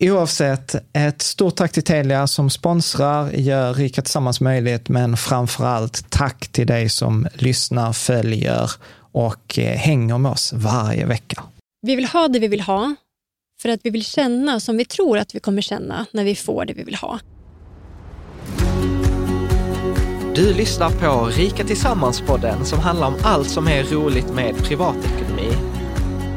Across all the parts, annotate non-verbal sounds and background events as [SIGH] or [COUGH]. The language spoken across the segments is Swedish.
Oavsett, ett stort tack till Telia som sponsrar, gör Rika Tillsammans möjligt, men framför allt tack till dig som lyssnar, följer och eh, hänger med oss varje vecka. Vi vill ha det vi vill ha för att vi vill känna som vi tror att vi kommer känna när vi får det vi vill ha. Du lyssnar på Rika Tillsammans-podden som handlar om allt som är roligt med privatekonomi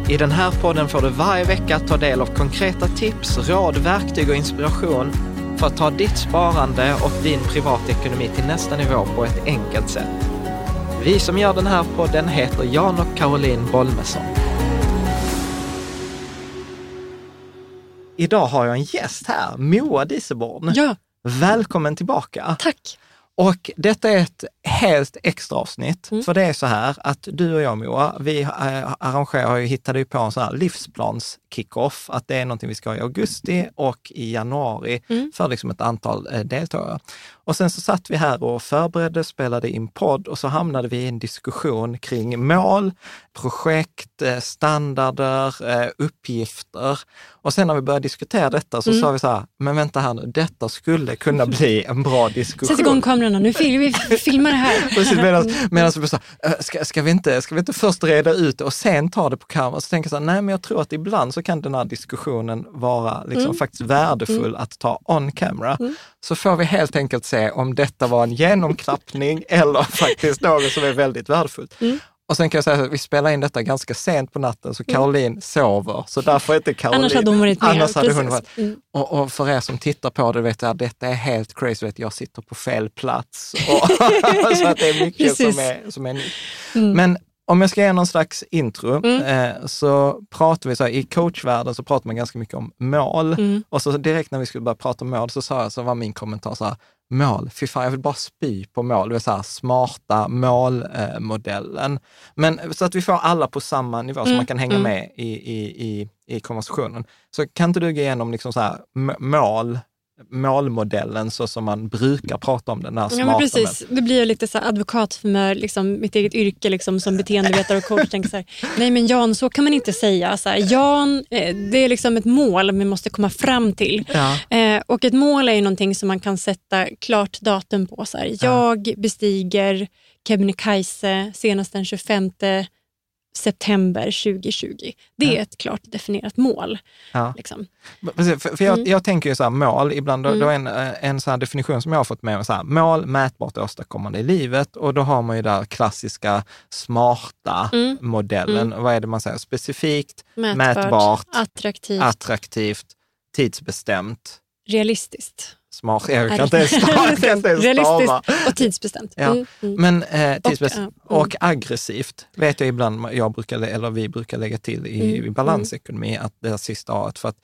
i den här podden får du varje vecka ta del av konkreta tips, råd, verktyg och inspiration för att ta ditt sparande och din privatekonomi till nästa nivå på ett enkelt sätt. Vi som gör den här podden heter Jan och Caroline Bolmesson. Idag har jag en gäst här, Moa Diseborn. Ja. Välkommen tillbaka. Tack. Och detta är ett helt extra avsnitt, Mm. för det är så här att du och jag Moa, vi eh, arrangerar ju, hittade ju på en sån här livsplans kickoff, att det är någonting vi ska ha i augusti och i januari Mm. för liksom ett antal eh, deltagare. Och sen så satt vi här och förberedde, spelade in podd och så hamnade vi i en diskussion kring mål, projekt, eh, standarder, eh, uppgifter. Och sen när vi började diskutera detta så Mm. sa vi så här, men vänta här nu, detta skulle kunna [LAUGHS] bli en bra diskussion. Sätt igång kamerorna nu, fil vi filmar det här. [LAUGHS] Precis, medan, medan vi sa, "Äh, ska, ska, vi inte, ska vi inte först reda ut det och sen ta det på kamera? Så tänker jag så här, nej men jag tror att ibland så kan den här diskussionen vara liksom Mm. faktiskt värdefull att ta on camera. Mm. Så får vi helt enkelt se om detta var en genomklappning [LAUGHS] eller faktiskt något som är väldigt värdefullt. Mm. Och sen kan jag säga att vi spelar in detta ganska sent på natten, så Caroline sover. Så därför är inte [LAUGHS] Caroline... Annars hade hon varit med. Annars hade hon varit. Mm. Och, och för er som tittar på det, vet jag, detta är helt crazy. Vet, jag sitter på fel plats. Och, [LAUGHS] så att det är mycket Precis. som är, som är nytt. Mm. Men om jag ska ge någon slags intro, Mm. eh, så pratar vi så här, i coachvärlden så pratar man ganska mycket om mål. Mm. Och så direkt när vi skulle börja prata om mål så sa jag, så var min kommentar så här, mål, fy fan, jag vill bara spy på mål. Det är så här, smarta målmodellen. Men så att vi får alla på samma nivå så Mm, man kan hänga mm. med i, i, i, i konversationen. Så kan inte du gå igenom liksom så här, mål, målmodellen så som man brukar prata om den, här Ja, smarta men precis. Det blir lite så advokat för mig, liksom, mitt eget yrke liksom, som [LAUGHS] beteendevetare och coach. tänker så här, Nej men Jan, så kan man inte säga. Så här, Jan, eh, det är liksom ett mål vi måste komma fram till. Ja. Eh, och ett mål är ju någonting som man kan sätta klart datum på. Så här, jag bestiger Kebnekaise senast den 25 september 2020. Det är ett klart definierat mål. Ja. Liksom. Precis, för, för jag, Mm. jag tänker ju så här, mål, ibland då, Mm. då är en, eh, en så definition som jag har fått med mig, så här, mål, mätbart åstadkommande i livet och då har man ju där klassiska smarta Mm. modellen. Vad är det man säger? Specifikt, Mätbart, Mätbart, attraktivt, attraktivt, tidsbestämt, realistiskt. Smart. Jag kan inte ens stava. kan [LAUGHS] inte stava. Och tidsbestämt. Ja. Mm, mm. Men eh, tidsbestämt ja, mm. och aggressivt vet jag ibland, jag brukar, eller vi brukar lägga till i, Mm, i balansekonomi, att det sista A, för att,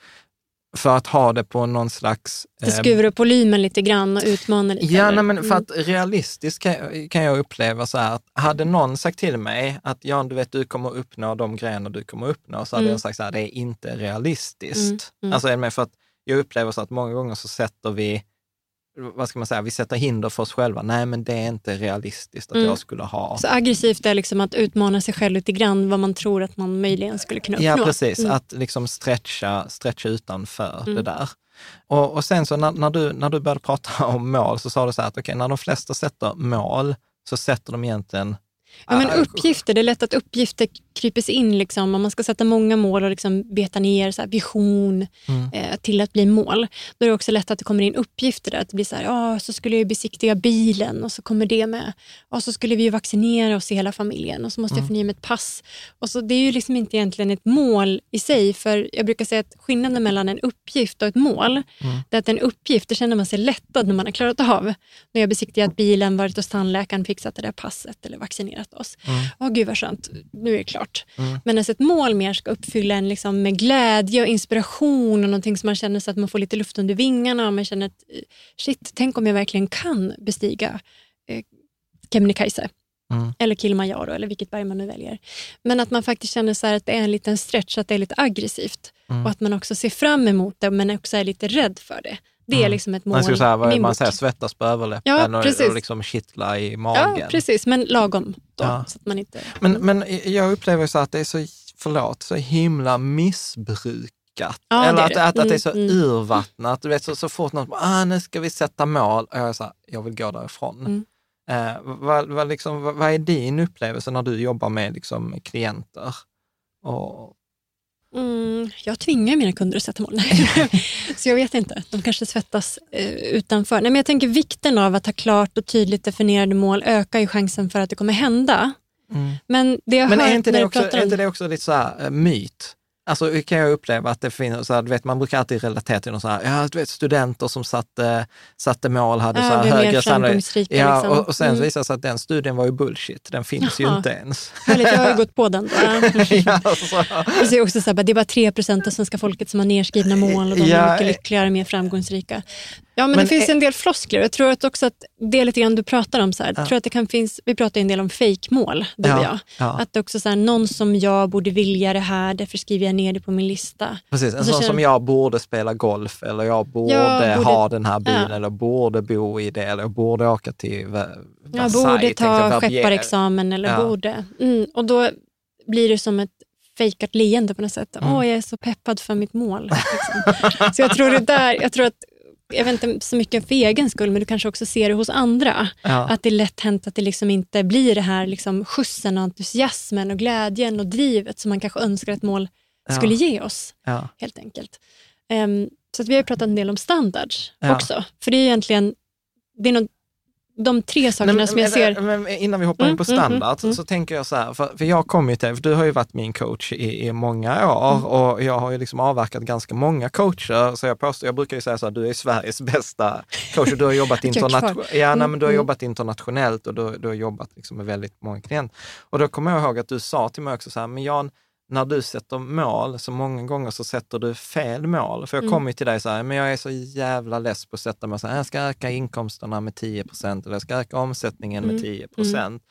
för att ha det på någon slags... Det eh, skruvar upp volymen lite grann och utmanar lite. Ja, nej, men för Mm. att realistiskt kan, kan jag uppleva så här att hade någon sagt till mig att Jan, du vet, du kommer uppnå de grejerna du kommer uppnå, så hade Mm. jag sagt så här, det är inte realistiskt. Mm, mm. Alltså för att jag upplever så att många gånger så sätter vi, vad ska man säga, vi sätter hinder för oss själva. Nej, men det är inte realistiskt att Mm. jag skulle ha. Så aggressivt är liksom att utmana sig själv lite grann vad man tror att man möjligen skulle kunna uppnå. Ja, precis. Mm. Att liksom stretcha, stretcha utanför Mm. det där. Och, och sen så när, när, du, när du började prata [LAUGHS] om mål så sa du så här att okej, när de flesta sätter mål så sätter de egentligen Ja, men Ah, uppgifter, det är lätt att uppgifter kryper in. Liksom. Om man ska sätta många mål och liksom beta ner så här, vision Mm. eh, till att bli mål, då är det också lätt att det kommer in uppgifter där. Att det blir så här, ja, så skulle jag besiktiga bilen och så kommer det med. Och så skulle vi vaccinera oss i hela familjen och så måste jag förnya mig ett pass. Och så, det är ju liksom inte egentligen ett mål i sig, för jag brukar säga att skillnaden mellan en uppgift och ett mål, det är att en uppgift, det känner man sig lättad när man har klarat av. När jag besiktigat bilen, varit hos tandläkaren, fixat det där passet eller vaccinerat oss. Åh gud vad skönt, nu är det klart. Men alltså ett mål mer ska uppfylla en liksom med glädje och inspiration och någonting som man känner så att man får lite luft under vingarna och man känner att eh, shit, tänk om jag verkligen kan bestiga eh, Kebnekaise. Mm. Eller Kilimanjaro eller vilket berg man nu väljer. Men att man faktiskt känner så att det är en liten stretch, att det är lite aggressivt. Mm. Och att man också ser fram emot det men också är lite rädd för det. Det är liksom ett mål. man, ska säga, vad det man säger, svettas på överläppen Ja, och, och liksom kittla i magen. Ja, precis. Men lagom då. Ja. Så att man inte... Men, men jag upplever så att det är så, förlåt, så himla missbrukat. Ja, Eller det är att, det. att, att det är så Mm, mm. urvattnat. Du vet, så, så fort någon ah, nu ska vi sätta mål, och jag är så här, jag vill gå därifrån. Mm. Eh, vad, vad, liksom, vad, vad är din upplevelse när du jobbar med liksom, klienter? Och, Mm, jag tvingar mina kunder att sätta mål. [LAUGHS] så jag vet inte. De kanske svettas eh, utanför. Nej, men jag tänker vikten av att ha klart och tydligt definierade mål ökar ju chansen för att det kommer hända. Men det jag Men är inte, det också, är inte det också lite så här, eh, myt? Alltså kan jag uppleva att det finns, så här, vet, man brukar alltid relatera till någon så här, ja, du vet, studenter som satte, satte mål hade Ja, så här högre framgångsrika, Ja, liksom. och, och sen så Mm. visade det sig att den studien var ju bullshit. Den finns ju Jaha. inte ens. Härligt, jag har ju gått på den. [LAUGHS] Ja, alltså. Det är också så här, det är bara 3 procent av svenska folket som har nerskrivna mål och de Ja, är mycket lyckligare och mer framgångsrika. Ja, men, Men det finns en del floskler. Jag tror att också att det är lite grann du pratar om. Så här. Jag tror att det kan finnas, vi pratar en del om fejkmål, du Ja, och jag. ja. Att det också så här, någon som jag borde vilja det här, därför skriver jag ner det på min lista. Precis, en sån känner- som jag borde spela golf eller jag borde, Jag borde- ha den här bilen Ja. eller borde bo i det eller borde åka till Ver- Jag Versailles, borde ta skepparexamen eller Ja. borde. Mm, och då blir det som ett fejkat leende på något sätt. Mm. Åh, jag är så peppad för mitt mål. Liksom. [LAUGHS] så jag tror det där, jag tror att jag vet inte så mycket för egen skull, men du kanske också ser det hos andra. Ja. Att det är lätt hänt att det liksom inte blir det här liksom skjutsen och entusiasmen och glädjen och drivet som man kanske önskar att mål Ja. skulle ge oss. Ja. helt enkelt. Ehm, så att vi har ju pratat en del om standards också. För det är egentligen det är nog de tre sakerna Nej, som jag ser. men, men innan vi hoppar in Mm, på mm, standard mm, så tänker jag så här, för, för jag kommer ju till, för du har ju varit min coach i, i många år Mm. och jag har ju liksom avverkat ganska många coacher. Så jag påstår, jag brukar ju säga så här, du är Sveriges bästa coach och du har jobbat, [LAUGHS] internation- ja, nej, Mm, men du har mm. jobbat internationellt och du, du har jobbat liksom med väldigt många klienter. Och då kommer jag ihåg att du sa till mig också så här, men Jan, när du sätter mål, så många gånger så sätter du fel mål. För jag Mm. kommer till dig så här, men jag är så jävla less på att sätta mig så här, jag ska öka inkomsterna med 10 procent eller jag ska öka omsättningen med Mm. 10 procent.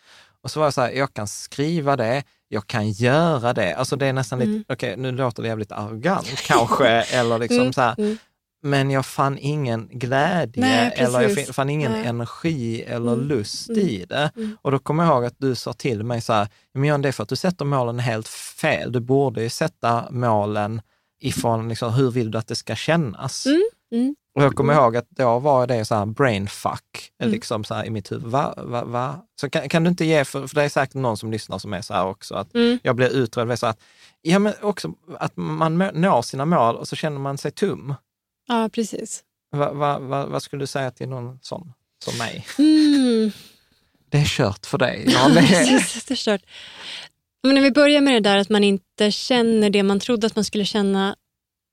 Och så var jag så här, jag kan skriva det, jag kan göra det. Alltså det är nästan Mm. lite, okej nu låter det jävligt arrogant kanske, [LAUGHS] eller liksom Mm, så här, mm. Men jag fann ingen glädje Nej, eller jag fann ingen Nej. energi eller Mm. lust Mm. i det. Mm. Och då kommer jag ihåg att du sa till mig så här, men John, det är för att du sätter målen helt fel. Du borde ju sätta målen ifrån liksom, hur vill du att det ska kännas? Mm. Mm. Och jag kommer ihåg att då var det så här brainfuck Mm. liksom så här i mitt huvud. Va, va, va? Så kan, kan du inte ge, för, för det är säkert någon som lyssnar som är så här också, att Mm. jag blir utredd. Så att, ja, men också att man når sina mål och så känner man sig tum. Ja, precis. Va, va, va, vad skulle du säga till någon sån som mig? Mm. Det är kört för dig. [LAUGHS] Ja, det är, Precis, det är kört. Men när vi börjar med det där att man inte känner det man trodde att man skulle känna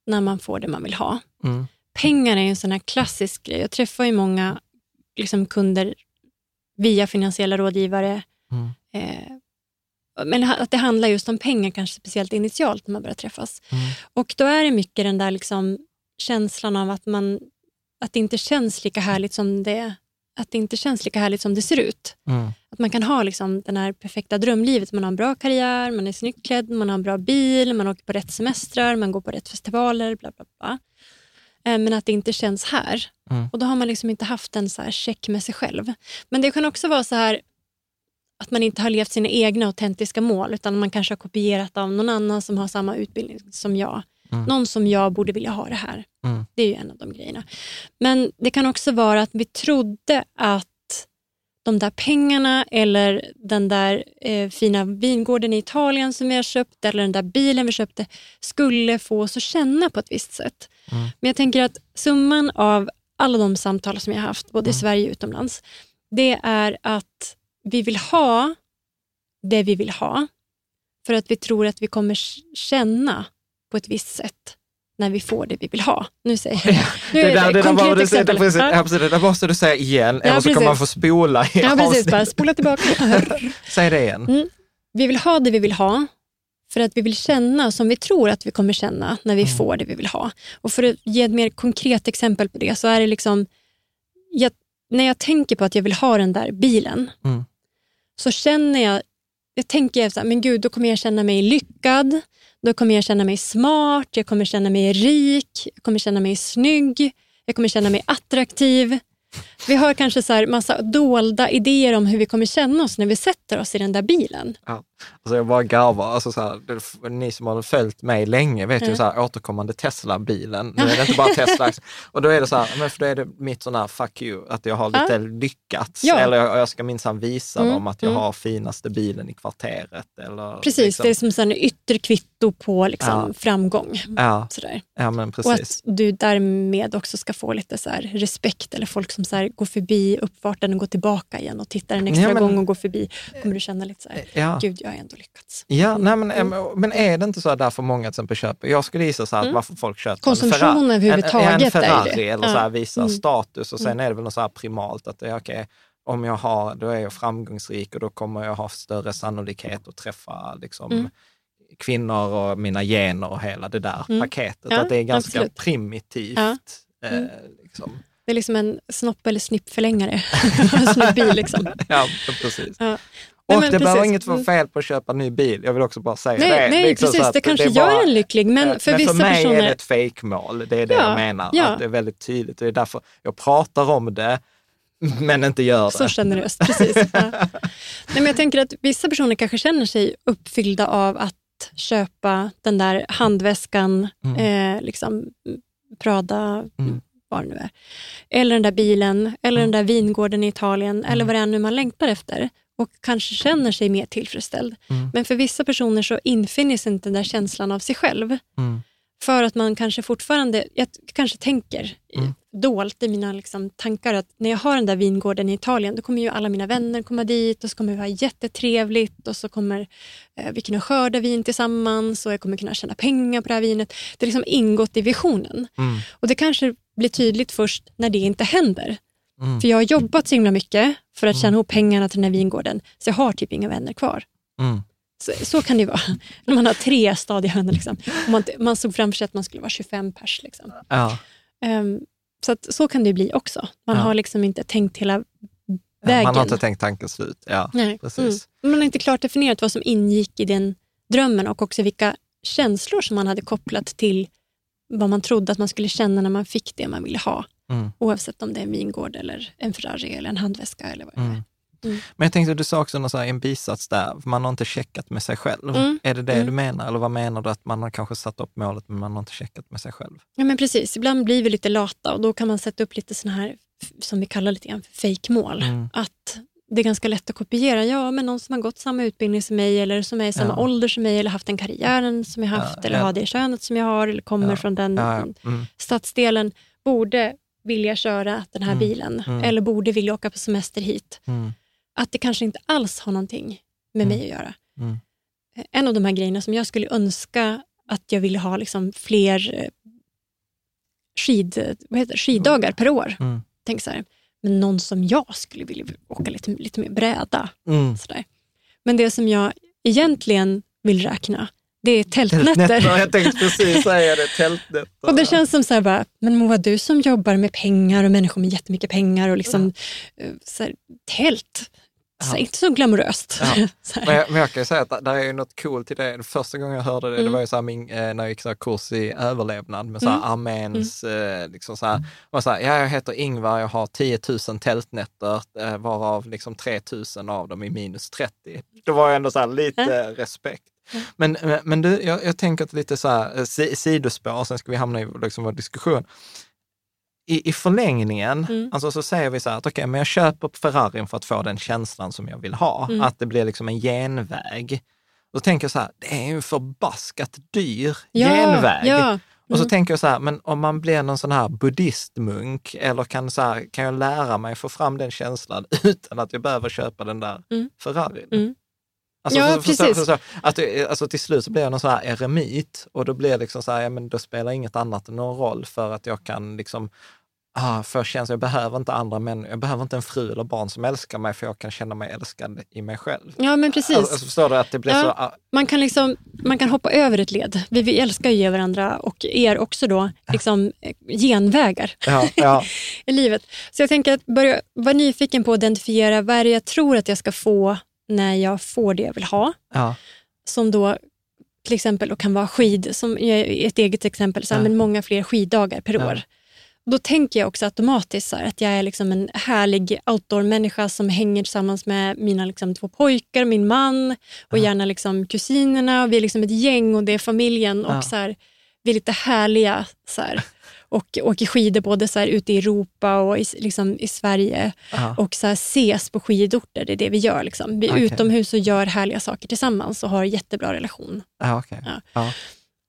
när man får det man vill ha. mm, Pengar är en sån här klassisk grej. Jag träffar ju många liksom, kunder via finansiella rådgivare. mm, Eh, men att det handlar just om pengar, kanske speciellt initialt när man börjar träffas. mm, Och då är det mycket den där liksom känslan av att, man, att det inte känns lika härligt som det att det inte känns lika härligt som det ser ut. mm, Att man kan ha liksom den här perfekta drömlivet. Man har en bra karriär, man är snyggt klädd, man har en bra bil, man åker på rätt semestrar, man går på rätt festivaler, bla bla bla. Eh, Men att det inte känns här. Mm. Och då har man liksom inte haft en så här check med sig själv. Men det kan också vara så här att man inte har levt sina egna autentiska mål utan man kanske har kopierat av någon annan som har samma utbildning som jag. Mm. Någon som jag borde vilja ha det här. Mm. Det är ju en av de grejerna. Men det kan också vara att vi trodde att de där pengarna eller den där eh, fina vingården i Italien som vi har köpt eller den där bilen vi köpte skulle få oss att känna på ett visst sätt. Mm. Men jag tänker att summan av alla de samtal som jag har haft, både i Sverige och utomlands, det är att vi vill ha det vi vill ha för att vi tror att vi kommer känna på ett visst sätt när vi får det vi vill ha. Nu säger jag nu det, är där, det, där konkret var, det, exempel. det, precis, Ja. det där måste du säga igen, Ja, eller så kan precis. man få spola i Ja, precis. Bara spola tillbaka. [LAUGHS] Säg det igen. Mm. Vi vill ha det vi vill ha för att vi vill känna som vi tror att vi kommer känna när vi får det vi vill ha. Och För att ge ett mer konkret exempel på det så är det liksom, jag, när jag tänker på att jag vill ha den där bilen Mm. så känner jag, jag tänker så här, men gud, då kommer jag känna mig lyckad, då kommer jag känna mig smart, jag kommer känna mig rik, jag kommer känna mig snygg, jag kommer känna mig attraktiv. Vi har kanske så här massa dolda idéer om hur vi kommer känna oss när vi sätter oss i den där bilen. Alltså jag bara garvar. Alltså så här, ni som har följt mig länge vet ju Mm. så här, återkommande Tesla-bilen. Nu är det [LAUGHS] inte bara Tesla. och då är det så här, men för då är det mitt sån här fuck you, att jag har lite lyckats. Ja. Eller jag, jag ska minsann visa Mm, dem att jag mm. har finaste bilen i kvarteret. Eller, Precis, liksom. det är som så här en yttre kvitto på liksom Ja. framgång. Ja, Sådär. ja, men Och precis. att du därmed också ska få lite så respekt eller folk som så går förbi uppfarten och går tillbaka igen och tittar en extra Ja, men- gång och går förbi. kommer du känna lite så här, Ja. Gud jag har ändå lyckats. Ja, nej, men, em, men är det inte så där för många till exempel köper, jag skulle gissa så här att varför folk köper Mm. Konsumtion en Ferrari, en, är en Ferrari eller så här, visa Mm. status och sen är det väl något så här primalt att det är okej, om jag har, då är jag framgångsrik och då kommer jag ha större sannolikhet att träffa liksom, Mm. kvinnor och mina gener och hela det där Mm. paketet. Ja, att det är ganska absolut. primitivt. Ja. Eh, Mm. liksom. Det är liksom en snopp eller snippförlängare. [LAUGHS] en snygg bil liksom. Ja, precis. Ja. Och Nej, men det behöver precis. inget vara Mm. fel på att köpa en ny bil. Jag vill också bara säga Nej, det. nej Liksom så precis. att Det kanske är gör en lycklig, men för men vissa för mig personer... är det ett fejkmål. Det är det Ja, jag menar. ja. Att det är väldigt tydligt. Det är därför jag pratar om det, men inte gör Så det. generöst, precis. [LAUGHS] Ja. Nej, men jag tänker att vissa personer kanske känner sig uppfyllda av att köpa den där handväskan, eh, liksom Prada, Mm. vad det nu är. Eller den där bilen, eller den där vingården i Italien, eller vad det är nu man längtar efter. Och kanske känner sig mer tillfredsställd. Mm. Men för vissa personer så infinner sig inte den där känslan av sig själv. Mm. För att man kanske fortfarande, jag kanske tänker Mm. dolt i mina liksom tankar att när jag har den där vingården i Italien, då kommer ju alla mina vänner komma dit och så kommer vi ha jättetrevligt och så kommer eh, vi kunna skörda vin tillsammans och jag kommer kunna tjäna pengar på det här vinet. Det är liksom ingått i visionen. Mm. Och det kanske blir tydligt först när det inte händer. Mm. För jag har jobbat så himla mycket för att tjäna ihop pengarna till den här vingården, så jag har typ inga vänner kvar. Mm. Så, så kan det ju vara. [LAUGHS] När man har tre stadiga vänner. Liksom. Man, man såg framför sig att man skulle vara 25 pers. Liksom. Ja. Ehm, så att, så kan det bli också. Man Ja. har liksom inte tänkt hela Ja, vägen. Man har inte tänkt tanken slut. Ja, Nej. precis. Mm. Man har inte klart definierat vad som ingick i den drömmen och också vilka känslor som man hade kopplat till vad man trodde att man skulle känna när man fick det man ville ha. Mm. Oavsett om det är en vingård eller en Ferrari eller en handväska eller vad det är. Mm. Mm. Men jag tänkte, du sa också något så här, en bisats där, man har inte checkat med sig själv. Mm. Är det det Mm. du menar? Eller vad menar du att man har kanske satt upp målet men man har inte checkat med sig själv? Ja men precis, ibland blir vi lite lata och då kan man sätta upp lite såna här, som vi kallar lite grann för fejkmål. Mm. Att det är ganska lätt att kopiera, ja men någon som har gått samma utbildning som mig eller som är i samma Ja. ålder som mig eller haft den karriären som jag haft Ja, eller ja. har det könet som jag har eller kommer från den. Mm. stadsdelen borde vilja köra den här Mm, bilen mm. eller borde vilja åka på semester hit. Mm. Att det kanske inte alls har någonting med Mm. mig att göra. Mm. En av de här grejerna som jag skulle önska att jag ville ha liksom fler eh, skid, vad heter det, skiddagar per år. Mm. Tänk så här, men någon som jag skulle vilja åka lite, lite mer bräda. Sådär. Men det som jag egentligen vill räkna, det är tältnätter. Jag tänkte precis säga det, tältnätter. Och det känns som så här bara, men Moa du som jobbar med pengar och människor med jättemycket pengar och liksom eh, så här, tält, så inte så glamoröst. [LAUGHS] Så. Men jag, men jag kan ju säga att där är något coolt i det. Första gången jag hörde det, det Mm. var ju så här min, eh, när jag gick så kurs i överlevnad med så här Mm. arméns, eh, liksom så här, och så här, ja jag heter Ingvar, jag har 10 000 tältnätter, varav liksom 3 000 av dem är minus 30. Då var jag ändå så här lite respekt. Men, men- men du, jag, jag tänker att lite så här eh, si, sidospår, sen ska vi hamna i liksom vår diskussion. I, I förlängningen, Mm. alltså så säger vi så här att okej, men jag köper Ferrarin för att få den känslan som jag vill ha. Mm. Att det blir liksom en genväg. Då tänker jag så här, det är ju en förbaskat dyr ja, genväg. Ja. Och så Mm. tänker jag så här, men om man blir någon sån här buddhistmunk eller kan, så här, kan jag lära mig få fram den känslan [LAUGHS] utan att jag behöver köpa den där Mm. Ferrarin? Mm. Alltså, Ja, för, förstår, precis. förstår, att det, alltså till slut så blir jag någon sån här eremit och då blir det liksom så här, ja men då spelar inget annat någon roll för att jag kan liksom ah, få känslan, jag behöver inte andra människor, jag behöver inte en fru eller barn som älskar mig för jag kan känna mig älskad i mig själv. ja, men precis. Alltså, förstår du att det blir Ja. så, ah, Man kan, liksom, man kan hoppa över ett led. Vi, vi älskar ju ge varandra och er också då, liksom, eh, genvägar ja, ja, [LAUGHS] i livet. Så jag tänker att börja vara nyfiken på att identifiera vad är det jag tror att jag ska få när jag får det jag vill ha. ja, Som då till exempel då kan vara skid, som ett eget exempel, så här, Ja. men många fler skiddagar per år. Då tänker jag också automatiskt här, att jag är liksom en härlig outdoor-människa som hänger tillsammans med mina liksom, två pojkar, min man och gärna liksom, kusinerna. Och vi är liksom ett gäng och det är familjen. Och så här, Vi är lite härliga så här, och åker skidor både så här, ute i Europa och i, liksom, i Sverige ja. och så här, ses på skidorter. Det är det vi gör. Liksom. Vi är Okej. utomhus och gör härliga saker tillsammans och har jättebra relation. ja okej. Ja. Ja,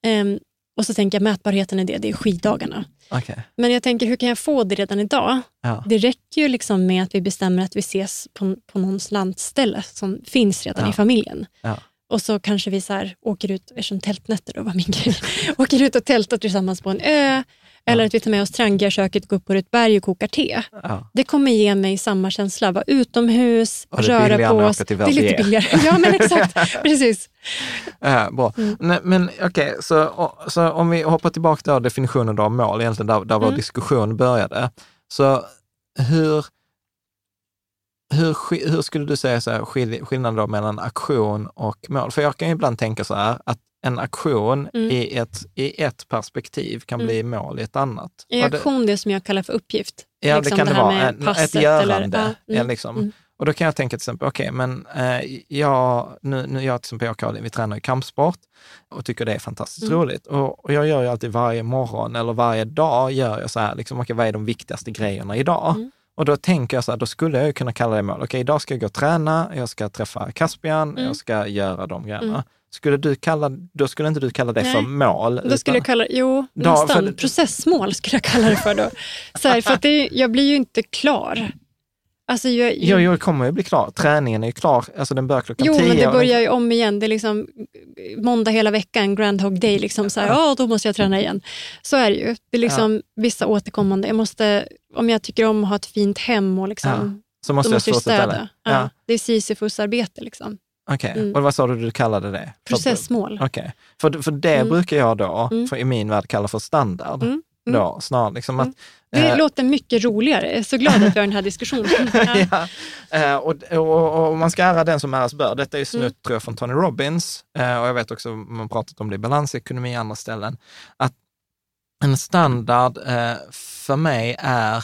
Ehm, och så tänker jag mätbarheten i det, det är skiddagarna. okej. Men jag tänker, hur kan jag få det redan idag? Ja. Det räcker ju liksom med att vi bestämmer att vi ses på, på någons landställe som finns redan Ja. i familjen. Ja. Och så kanske vi så här åker ut, eftersom tältnätter då var min grej, [LAUGHS] åker ut och tältar tillsammans på en ö. Eller att vi tar med oss trangiaköket, går upp på ett berg och kokar te. Ja. Det kommer ge mig samma känsla. Vara utomhus, Och röra på oss. Det är lite billigare. Ja, men [LAUGHS] exakt. Precis. Ja, bra. Mm. Nej, men okej, så, och- så om vi hoppar tillbaka till definitionen av mål, egentligen där, där vår Mm. diskussion började. Så hur, hur, hur skulle du säga så här, skill, skillnaden mellan aktion och mål? För jag kan ju ibland tänka så här, att en aktion Mm. i, ett, i ett perspektiv kan Mm. bli mål i ett annat. Är det, aktion det som jag kallar för uppgift? ja, Liksom det kan det, här vara. En, ett görande. eller- ja, mm, liksom. mm. Och då kan jag tänka till exempel, okej, men eh, jag, nu, nu jag till exempel, jag och Karin, vi tränar i kampsport och tycker det är fantastiskt Mm. roligt. Och, och jag gör ju alltid varje morgon eller varje dag gör jag så här, liksom, okej, vad är de viktigaste grejerna idag? Mm. Och då tänker jag så här, då skulle jag ju kunna kalla det mål. Okej, idag ska jag gå och träna, jag ska träffa Caspian, Mm. jag ska göra de grejerna. Mm. Skulle du kalla, då skulle inte du kalla det Nej. för mål? Då skulle jag utan- kalla jo, Då- nästan. för- Processmål skulle jag kalla det för då. Så här, för att det, jag blir ju inte klar. Alltså, jag, Jo, jag kommer ju bli klar. Träningen är ju klar, alltså den börjar klockan Jo, tio. men det börjar ju om igen. Det är liksom måndag hela veckan, Groundhog Day. Liksom så här, ja, då måste jag träna igen. Så är det ju. Det är liksom vissa återkommande. Jag måste, om jag tycker om att ha ett fint hem och liksom, Så måste då jag måste jag städa. det. Ja. Ja. Det är Sisyfos-arbete. Liksom. Okej, Mm. och vad sa du du kallade det? Processmål. Okej, för, för det Mm. brukar jag då, Mm. för i min värld, kalla för standard. Mm. Mm. Då, snarare liksom att, Det eh, låter mycket roligare. Jag är så glad att vi har den här diskussionen. Ja. [LAUGHS] ja, eh, och, och, och man ska ära den som äras bör. Detta är ju snutt Mm. tror jag från Tony Robbins eh, och jag vet också, man har pratat om det i balansekonomi och andra ställen, att en standard för mig är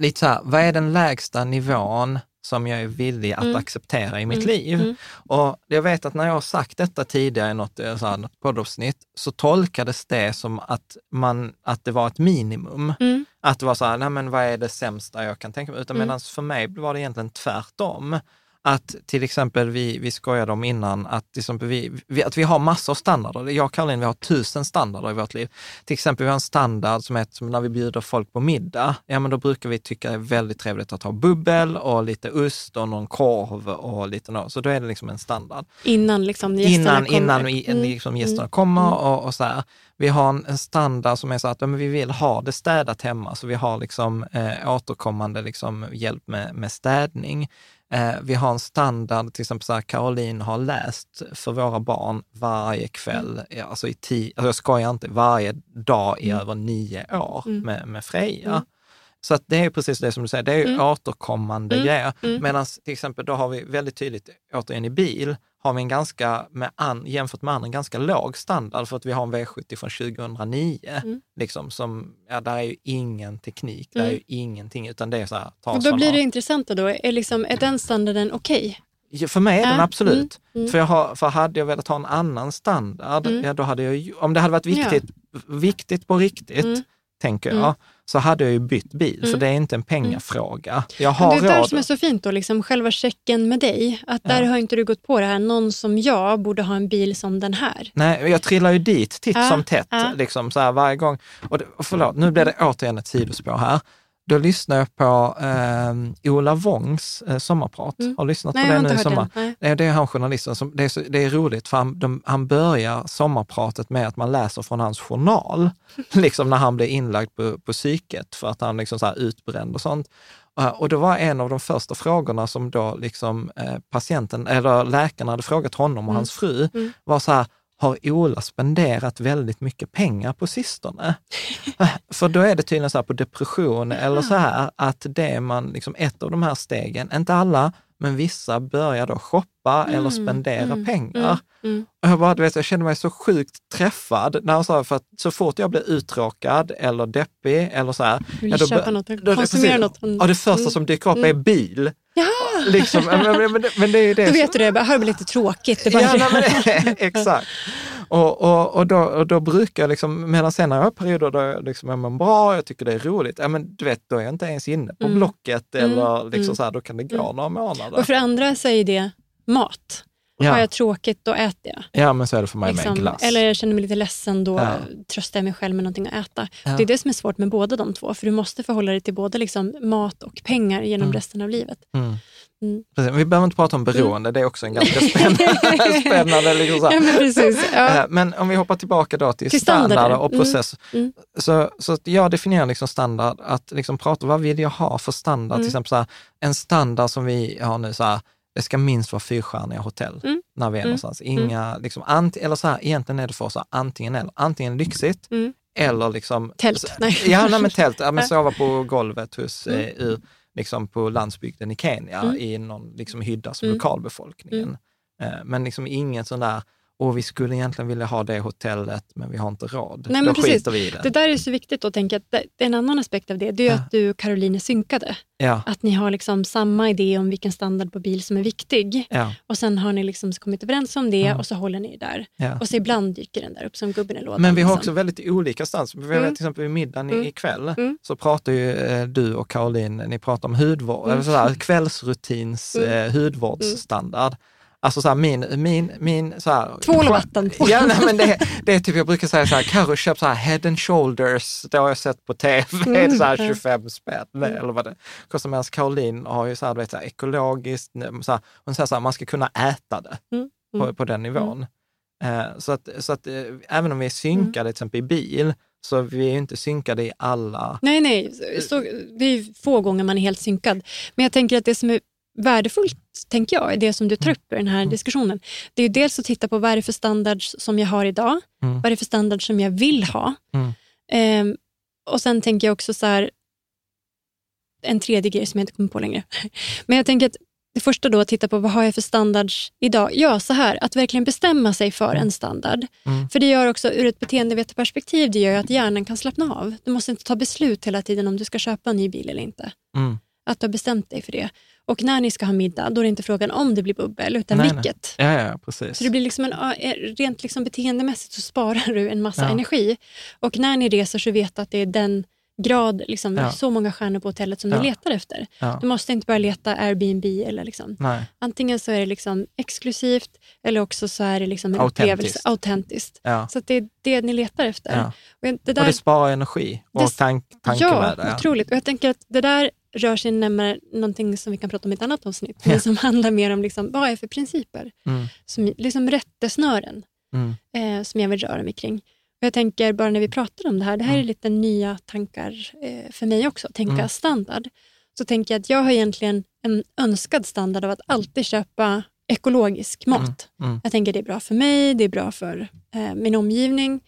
lite så här, vad är den lägsta nivån som jag är villig att Mm. acceptera i mitt Mm, liv? mm. Och jag vet att när jag har sagt detta tidigare i något, eh, så här, något poddavsnitt, så tolkades det som att, man, att det var ett minimum. Mm. Att det var så här, nej men vad är det sämsta jag kan tänka mig? Utan Mm. medan för mig var det egentligen tvärtom. Att till exempel vi, vi skojade om innan att, till exempel vi, vi, att vi har massor av standarder. Jag och Caroline, vi har tusen standarder i vårt liv. Till exempel vi har en standard som är som när vi bjuder folk på middag. Ja, men då brukar vi tycka det är väldigt trevligt att ha bubbel och lite ost och någon korv och lite något. Så då är det liksom en standard Innan liksom gästerna innan, kommer. innan vi, Mm. liksom gästerna kommer och, och så här. Vi har en, en standard som är så att ja, vi vill ha det städat hemma, så vi har liksom eh, återkommande liksom hjälp med, med städning. Eh, vi har en standard, till exempel så här, Caroline har läst för våra barn varje kväll, ja, alltså i tio, alltså jag skojar inte, varje dag i över nio år Mm. med, med Freja. Så att det är precis det som du säger, det är ju Mm. återkommande Mm. grejer. Mm. Medan till exempel då har vi väldigt tydligt, återigen i bil, har vi en ganska, med an, jämfört med andra, en ganska låg standard för att vi har en V70 från 2009. Mm. Liksom, som, ja, där är ju ingen teknik, där är Mm. ju ingenting, utan det är så här, ta Och då blir det intressanta då, är, liksom, är den standarden okej? Ja, För mig är den Ja, absolut. mm, mm. För, jag har, för hade jag velat ha en annan standard, Mm. ja, då hade jag, om det hade varit viktigt, viktigt på riktigt, Mm. tänker jag, Mm. Så hade jag ju bytt bil, Mm. det är inte en pengafråga. Jag Men har det är råd. som är så fint då, liksom själva checken med dig. Att där Ja. har inte du gått på det här, någon som jag borde ha en bil som den här. Nej, jag trillar ju dit titt Ja, som tätt, ja. liksom så här varje gång. Och, det, förlåt, nu blir det återigen ett sidospår här. Då lyssnar jag på eh, Ola Wångs eh, sommarprat. Mm. Har lyssnat Nej, på det nu i sommar? den. Nej. Det, det är han journalisten. Som, det, är så, det är roligt för han, de, han börjar sommarpratet med att man läser från hans journal, [LAUGHS] liksom när han blev inlagd på, på psyket för att han liksom så här utbränd och sånt. Eh, Och då var en av de första frågorna som då liksom eh, patienten, eller läkaren hade frågat honom och Mm. hans fru, Mm. var så här, har Ola spenderat väldigt mycket pengar på sistone? Eh, För då är det tydligen så här på depression eller så här att det man, liksom ett av de här stegen, inte alla, men vissa börjar då shoppa eller Mm, spendera mm, pengar. Mm. Och jag, bara, du vet, jag kände mig så sjukt träffad när han sa för att så fort jag blir uttråkad eller deppig eller så här, Vill Ja, då köpa något, då- konsumera något. Mm. och det första som dyker upp är Mm. bil. Ja, Liksom, men, men, men, det- men det är ju [LAUGHS] det då vet du det. Här blir lite tråkigt. Det Ja, nej, men, [LAUGHS] exakt. Och, och, och, då, och då brukar jag, liksom, medan sen har jag perioder där jag liksom, är man bra, jag tycker det är roligt, ja, men du vet, då är jag inte ens inne på Mm. Blocket Mm, eller liksom mm. så här, då kan det gå Mm. några månader. och för andra så är det mat. Har Ja. jag tråkigt, då äter jag. ja, men så är det för mig med Liksom. en glass. Eller jag känner mig lite ledsen, då Ja. tröstar jag mig själv med någonting att äta. Ja. Det är det som är svårt med båda de två, för du måste förhålla dig till både liksom mat och pengar genom Mm. resten av livet. Mm. Mm. Vi behöver inte prata om beroende, det är också en ganska spännande... [LAUGHS] spännande liksom så. Ja, men precis. Ja. Eh, Men om vi hoppar tillbaka då till, Till standarder standarder. och Mm. process. Mm. Så, så att jag definierar liksom standard, att liksom prata, vad vill jag ha för standard? Till Mm. exempel så här, en standard som vi har nu, så här, det ska minst vara fyrstjärniga hotell Mm. när vi är Mm. någonstans. Inga, liksom, ant, eller så här, egentligen är det för oss här, antingen eller. Antingen lyxigt Mm. eller liksom... Tält. Nej. Ja, nej, men tält. Ja, men [LAUGHS] sova på golvet hos, Mm. eh, liksom på landsbygden i Kenya, Mm. i någon liksom, hydda som Mm. lokalbefolkningen. Eh, men liksom ingen sån där, och vi skulle egentligen vilja ha det hotellet, men vi har inte råd. Nej, men Då precis. skiter vi i det. Det där är så viktigt att tänka att en annan aspekt av det. Det är Ja. att du och Caroline är synkade. Ja, Att ni har liksom samma idé om vilken standard på bil som är viktig. ja, Och sen har ni liksom kommit överens om det Mm. och så håller ni där. Och så ibland dyker den där upp som gubben i lådan. Men vi har liksom. också väldigt olika stans. Vi vet Mm. till exempel vid middagen Mm. i ikväll Mm. så pratar ju eh, du och Caroline, ni pratar om hudvård, Mm. eller sådär, kvällsrutins Mm. eh, hudvårdsstandard. Alltså så här, min, min, min så här, Tvål och vatten. Ja, nej, men det, det är typ, jag brukar säga så här, Carro köp så här head and shoulders, det har jag sett på tv, Mm. så här 25 spänn eller vad det kostar. Medan Caroline har ju så här, du vet, så här, ekologiskt, så här, hon säger så här, man ska kunna äta det Mm. på, Mm. på den nivån. Eh, så att, så att eh, även om vi är synkade till exempel i bil, så vi är ju inte synkade i alla... Nej, nej. Så, det är få gånger man är helt synkad. Men jag tänker att det som är värdefullt, tänker jag, är det som du tar upp i den här diskussionen. Det är ju dels att titta på vad är det för standards som jag har idag? Mm. Vad är det för standards som jag vill ha? Mm. Ehm, och sen tänker jag också så här, en tredje grej som jag inte kommer på längre. [LAUGHS] Men jag tänker att det första då att titta på vad har jag för standards idag? Ja, så här, att verkligen bestämma sig för en standard. Mm. För det gör också ur ett beteendevetarperspektiv, det gör att hjärnan kan slappna av. Du måste inte ta beslut hela tiden om du ska köpa en ny bil eller inte. Mm. Att du har bestämt dig för det. Och när ni ska ha middag, då är det inte frågan om det blir bubbel, utan Nej, nej. vilket. Ja, ja, precis. Så det blir liksom en, eh, rent liksom beteendemässigt så sparar du en massa Ja. energi. Och när ni reser så vet du att det är den grad, liksom, Ja. så många stjärnor på hotellet som Ja. ni letar efter. Ja. Du måste inte bara leta Airbnb. Eller liksom. Nej. Antingen så är det liksom exklusivt eller också så är det liksom en Autentiskt. upplevelse, autentiskt. Ja. Så det är det ni letar efter. Och det Och där, det sparar energi och Det- tank, tankevärde. Ja. otroligt. Och jag tänker att det där rör sig närmare någonting som vi kan prata om i ett annat avsnitt, Ja. men som handlar mer om liksom, vad är för principer? Mm. Som, liksom rättesnören Mm. eh, som jag vill röra mig kring. Och jag tänker bara när vi pratar om det här, det här är lite nya tankar eh, för mig också, tänka Mm. standard. Så tänker jag att jag har egentligen en önskad standard av att alltid köpa ekologisk mat. Mm. Jag tänker det är bra för mig, det är bra för eh, min omgivning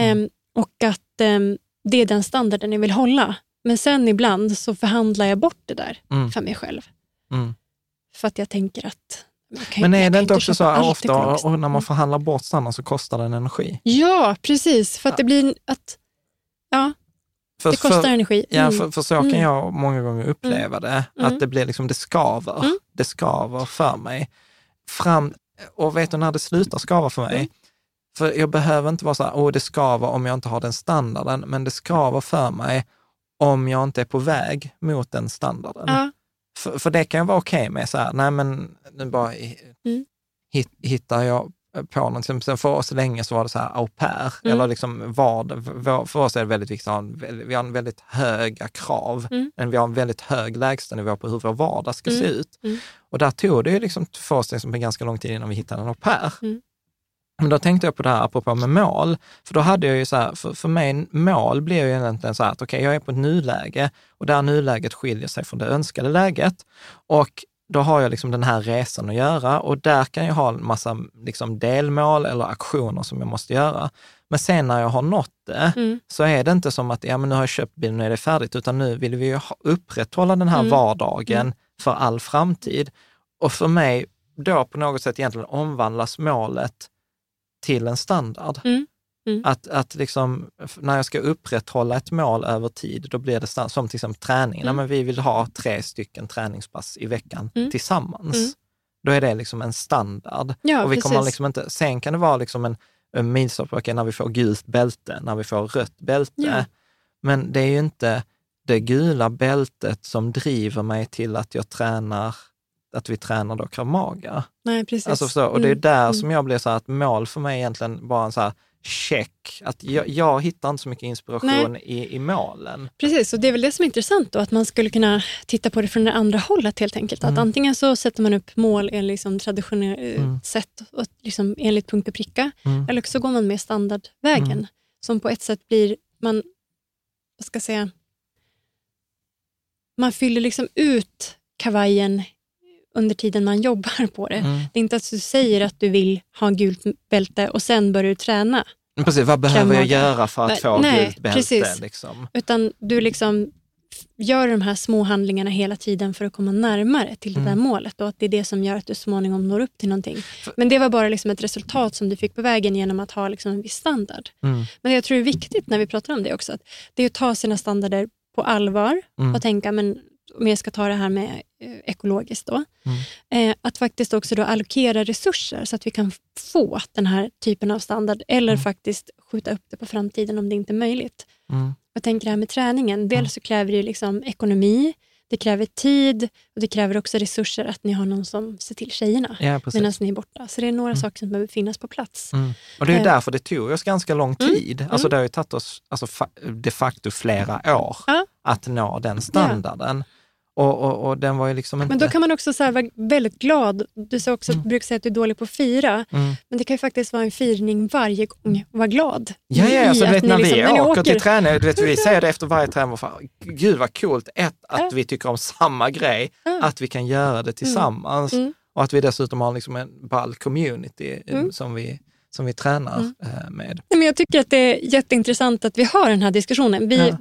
Mm. Ehm, och att ehm, det är den standarden jag vill hålla. Men sen ibland så förhandlar jag bort det där Mm. för mig själv. Mm. För att jag tänker att... kan Men är det inte också så ofta, och när man Mm. förhandlar bort standard så kostar det en energi? Ja, precis. För att det blir att... Ja, För, det kostar för, energi. Ja, Mm. för, för så kan Mm. jag många gånger uppleva det, Mm. att det blir liksom, det skaver. Mm. Det skaver för mig. Fram, och vet du när det slutar skava för mig? Mm. För jag behöver inte vara så här, åh det skaver om jag inte har den standarden, men det skaver för mig om jag inte är på väg mot den standarden. Ja, För, för det kan jag vara okej med, så här, nej men nu bara Mm. hit, hittar jag på någonting. Sen för oss länge så var det så här au pair, Mm. eller liksom vad, för, oss är det väldigt viktigt vi har en väldigt höga krav, Mm. men vi har en väldigt hög lägstanivå på hur vår vardag ska se Mm. ut. Mm. Och där tog det ju liksom för oss liksom ganska lång tid innan vi hittade en au pair. Men då tänkte jag på det här apropå med mål, för då hade jag ju så här, för, för mig mål blir ju egentligen så här att okej, jag är på ett nuläge och där nuläget skiljer sig från det önskade läget. Och då har jag liksom den här resan att göra och där kan jag ha en massa liksom delmål eller aktioner som jag måste göra. Men sen när jag har nått det, mm. så är det inte som att ja, men nu har jag köpt bilen, nu är det färdigt, utan nu vill vi ju upprätthålla den här Mm. vardagen Mm. för all framtid. Och för mig, då på något sätt egentligen omvandlas målet till en standard. Mm. Mm. Att, att liksom, när jag ska upprätthålla ett mål över tid, då blir det standard, som till exempel träningen. Mm. Ja, men vi vill ha tre stycken träningspass i veckan Mm. tillsammans. Mm. Då är det liksom en standard. ja och vi kommer precis. liksom inte, sen kan det vara liksom en, en milstolpe, när vi får gult bälte, när vi får rött bälte. Ja. Men det är ju inte det gula bältet som driver mig till att jag tränar, att vi tränar då krav maga. Nej, precis. Alltså så, och det är Mm. där Mm. som jag blir så här att mål för mig är egentligen bara en så här check. Att jag, jag hittar inte så mycket inspiration i, i målen. Precis, och det är väl det som är intressant då, att man skulle kunna titta på det från det andra hållet helt enkelt. Mm. Att antingen så sätter man upp mål enligt liksom traditionellt Mm. sätt, och liksom enligt punkt och pricka, Mm. eller så går man med standardvägen, Mm. som på ett sätt blir, man, vad ska jag säga, man fyller liksom ut kavajen under tiden man jobbar på det. Mm. Det är inte att du säger att du vill ha gult bälte och sen börjar du träna. Men Precis, vad behöver jag göra för att få nej, gult bälte? precis. Liksom? Utan du liksom gör de här små handlingarna hela tiden för att komma närmare till det Mm. där målet och att det är det som gör att du småningom når upp till någonting. Men det var bara liksom ett resultat som du fick på vägen genom att ha liksom en viss standard. Mm. Men jag tror det är viktigt när vi pratar om det också, att det är att ta sina standarder på allvar Mm. och tänka, men om jag ska ta det här med eh, ekologiskt då, Mm. eh, att faktiskt också då allokera resurser så att vi kan få den här typen av standard eller Mm. faktiskt skjuta upp det på framtiden om det inte är möjligt. Mm. Jag tänker det här med träningen. Dels så kräver det liksom ekonomi, det kräver tid och det kräver också resurser att ni har någon som ser till tjejerna Ja, medan ni är borta. Så det är några saker som behöver finnas på plats. Mm. Och det är ju Eh. därför det tog oss ganska lång Mm. tid. Alltså det har ju tagit oss alltså, de facto flera år Ja. att nå den standarden. Och, och, och den var ju liksom inte... Men då kan man också så vara väldigt glad. Du sa också att du brukar säga att du är dålig på att fira. Mm. Men det kan ju faktiskt vara en firning varje gång vara glad. Ja, ja, alltså, vet, när vi liksom- när ni åker, till träning, du vet, vi säger det efter varje träning, fan, gud vad coolt, ett, att Ja. vi tycker om samma grej, Ja. att vi kan göra det tillsammans Mm. och att vi dessutom har liksom en ball community eh, Mm. som, vi, som vi tränar Mm. eh, med. Nej, Men jag tycker att det är jätteintressant att vi har den här diskussionen. Vi, Ja.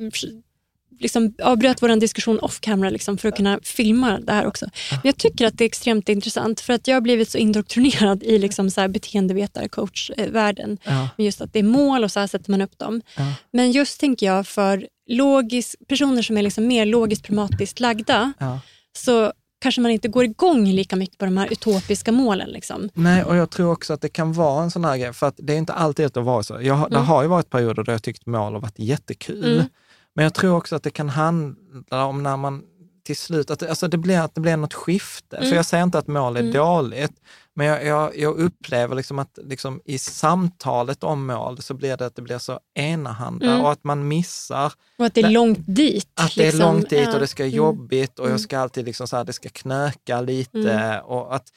Liksom avbröt vår diskussion off camera liksom, för att kunna filma det här också. Men jag tycker att det är extremt intressant för att jag har blivit så indoktrinerad i liksom så här beteendevetare coachvärlden. Ja. Med just att det är mål och så här sätter man upp dem. Ja. Men just tänker jag för logis, personer som är liksom mer logiskt pragmatiskt lagda Ja. så kanske man inte går igång lika mycket på de här utopiska målen. Liksom. Nej, och jag tror också att det kan vara en sån här grej, för att det är inte alltid att det var så. Jag, har- Det Mm. har ju varit perioder där jag tyckt mål har varit jättekul. Mm. Men jag tror också att det kan handla om när man till slut, att det, alltså det, blir, att det blir något skifte. För Mm. jag säger inte att mål är Mm. dåligt, men jag, jag, jag upplever liksom att liksom i samtalet om mål så blir det att det blir så enahanda Mm. och att man missar Och att det är långt dit. att det är liksom. långt dit och det ska vara Mm. jobbigt och Mm. jag ska alltid liksom så här, det ska knöka lite. Mm. Och, att,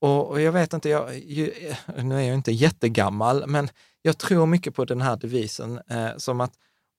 och, och jag vet inte, jag, ju, nu är jag inte jättegammal, men jag tror mycket på den här devisen eh, som att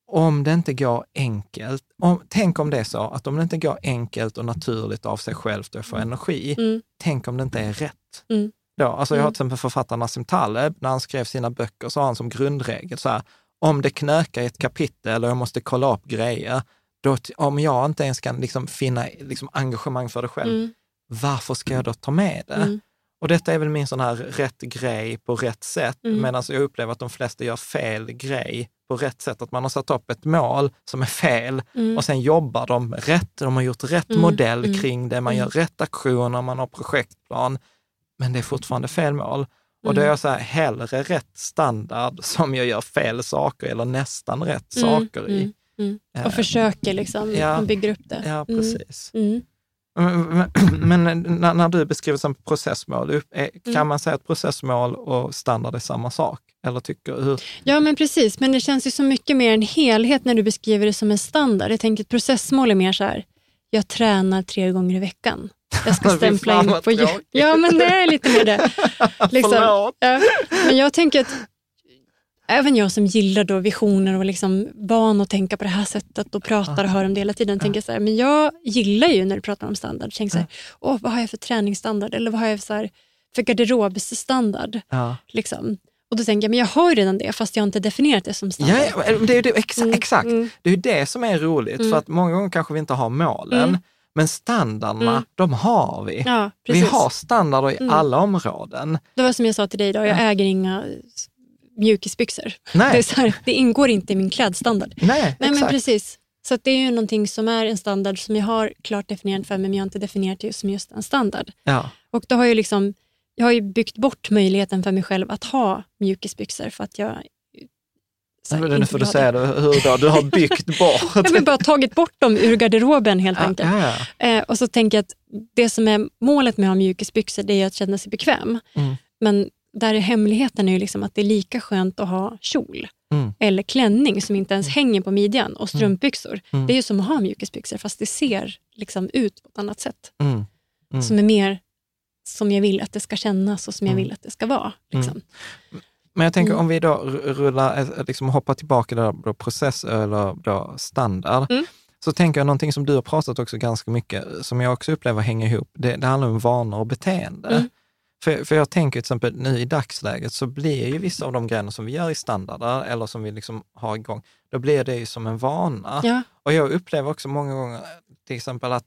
om det inte går enkelt, om, tänk om det är så att om det inte går enkelt och naturligt av sig självt och får energi, Mm. tänk om det inte är rätt. Mm. Då, alltså jag har Mm. till exempel författaren Nassim Taleb, när han skrev sina böcker så har han som grundregel så här, om det knökar i ett kapitel och jag måste kolla upp grejer, då, om jag inte ens kan liksom finna liksom engagemang för det själv, Mm. varför ska jag då ta med det? Mm. Och detta är väl min sån här rätt grej på rätt sätt, Mm. medan jag upplever att de flesta gör fel grej på rätt sätt. Att man har satt upp ett mål som är fel Mm. och sen jobbar de rätt, de har gjort rätt Mm, modell mm, kring det, man mm. gör rätt aktioner, man har projektplan, men det är fortfarande fel mål. Och då är Mm. jag så här, hellre rätt standard som jag gör fel saker eller nästan rätt saker i. mm. Eh, Och försöker liksom, ja. och bygger upp det. Ja, precis. Men, när, när du beskriver som processmål, är- kan Mm. man säga att processmål och standard är samma sak? Eller tycker hur? Ja, men precis. Men det känns ju så mycket mer en helhet när du beskriver det som en standard. Jag tänker att processmål är mer så här, jag tränar tre gånger i veckan. Jag ska [LAUGHS] stämpla in på. Ja, men det är lite mer det. [LAUGHS] Liksom. Ja. Men jag tänker att även jag som gillar då visioner och liksom van att tänka på det här sättet och pratar och hör om det hela tiden, tänker så här, men jag gillar ju när du pratar om standard, tänker så här, åh, vad har jag för träningsstandard eller vad har jag för, så här, för garderobsstandard? Ja. Liksom. Och då tänker jag, men jag har ju redan det fast jag har inte definierat det som standard. Ja, det är det, exa, Mm, exakt. mm. Det är ju det som är roligt, Mm. för att många gånger kanske vi inte har målen, Mm. men standarderna, Mm. de har vi. Ja, vi har standarder i Mm. alla områden. Det var som jag sa till dig idag, jag äger inga mjukisbyxor. Nej. Det, här, det ingår inte i min klädstandard. Nej, Nej, men precis. Så det är ju någonting som är en standard som jag har klart definierat för mig, men jag har inte definierat det som just en standard. Ja. Och då har jag, liksom, jag har ju byggt bort möjligheten för mig själv att ha mjukisbyxor för att jag så här, nu får du säga det, hur då? Du har byggt [LAUGHS] bort. Jag har bara tagit bort dem ur garderoben helt Ja, enkelt. ja, ja. Eh, och så tänker jag att det som är målet med att ha mjukisbyxor det är att känna sig bekväm. Mm. Men där är hemligheten är ju liksom att det är lika skönt att ha kjol Mm. eller klänning som inte ens hänger på midjan och strumpbyxor. Mm. Det är ju som att ha mjukisbyxor fast det ser liksom ut på ett annat sätt. Mm. Mm. Som är mer som jag vill att det ska kännas och som jag Mm. vill att det ska vara. Liksom. Men jag tänker Mm. om vi då rullar, eh, liksom hoppar tillbaka där då process eller då standard, Mm. så tänker jag någonting som du har pratat också ganska mycket, som jag också upplever hänger ihop, det, det handlar om vanor och beteende. Mm. För, för jag tänker till exempel nu i dagsläget så blir ju vissa av de grejerna som vi gör i standarder eller som vi liksom har igång, då blir det ju som en vana. Ja. Och jag upplever också många gånger till exempel att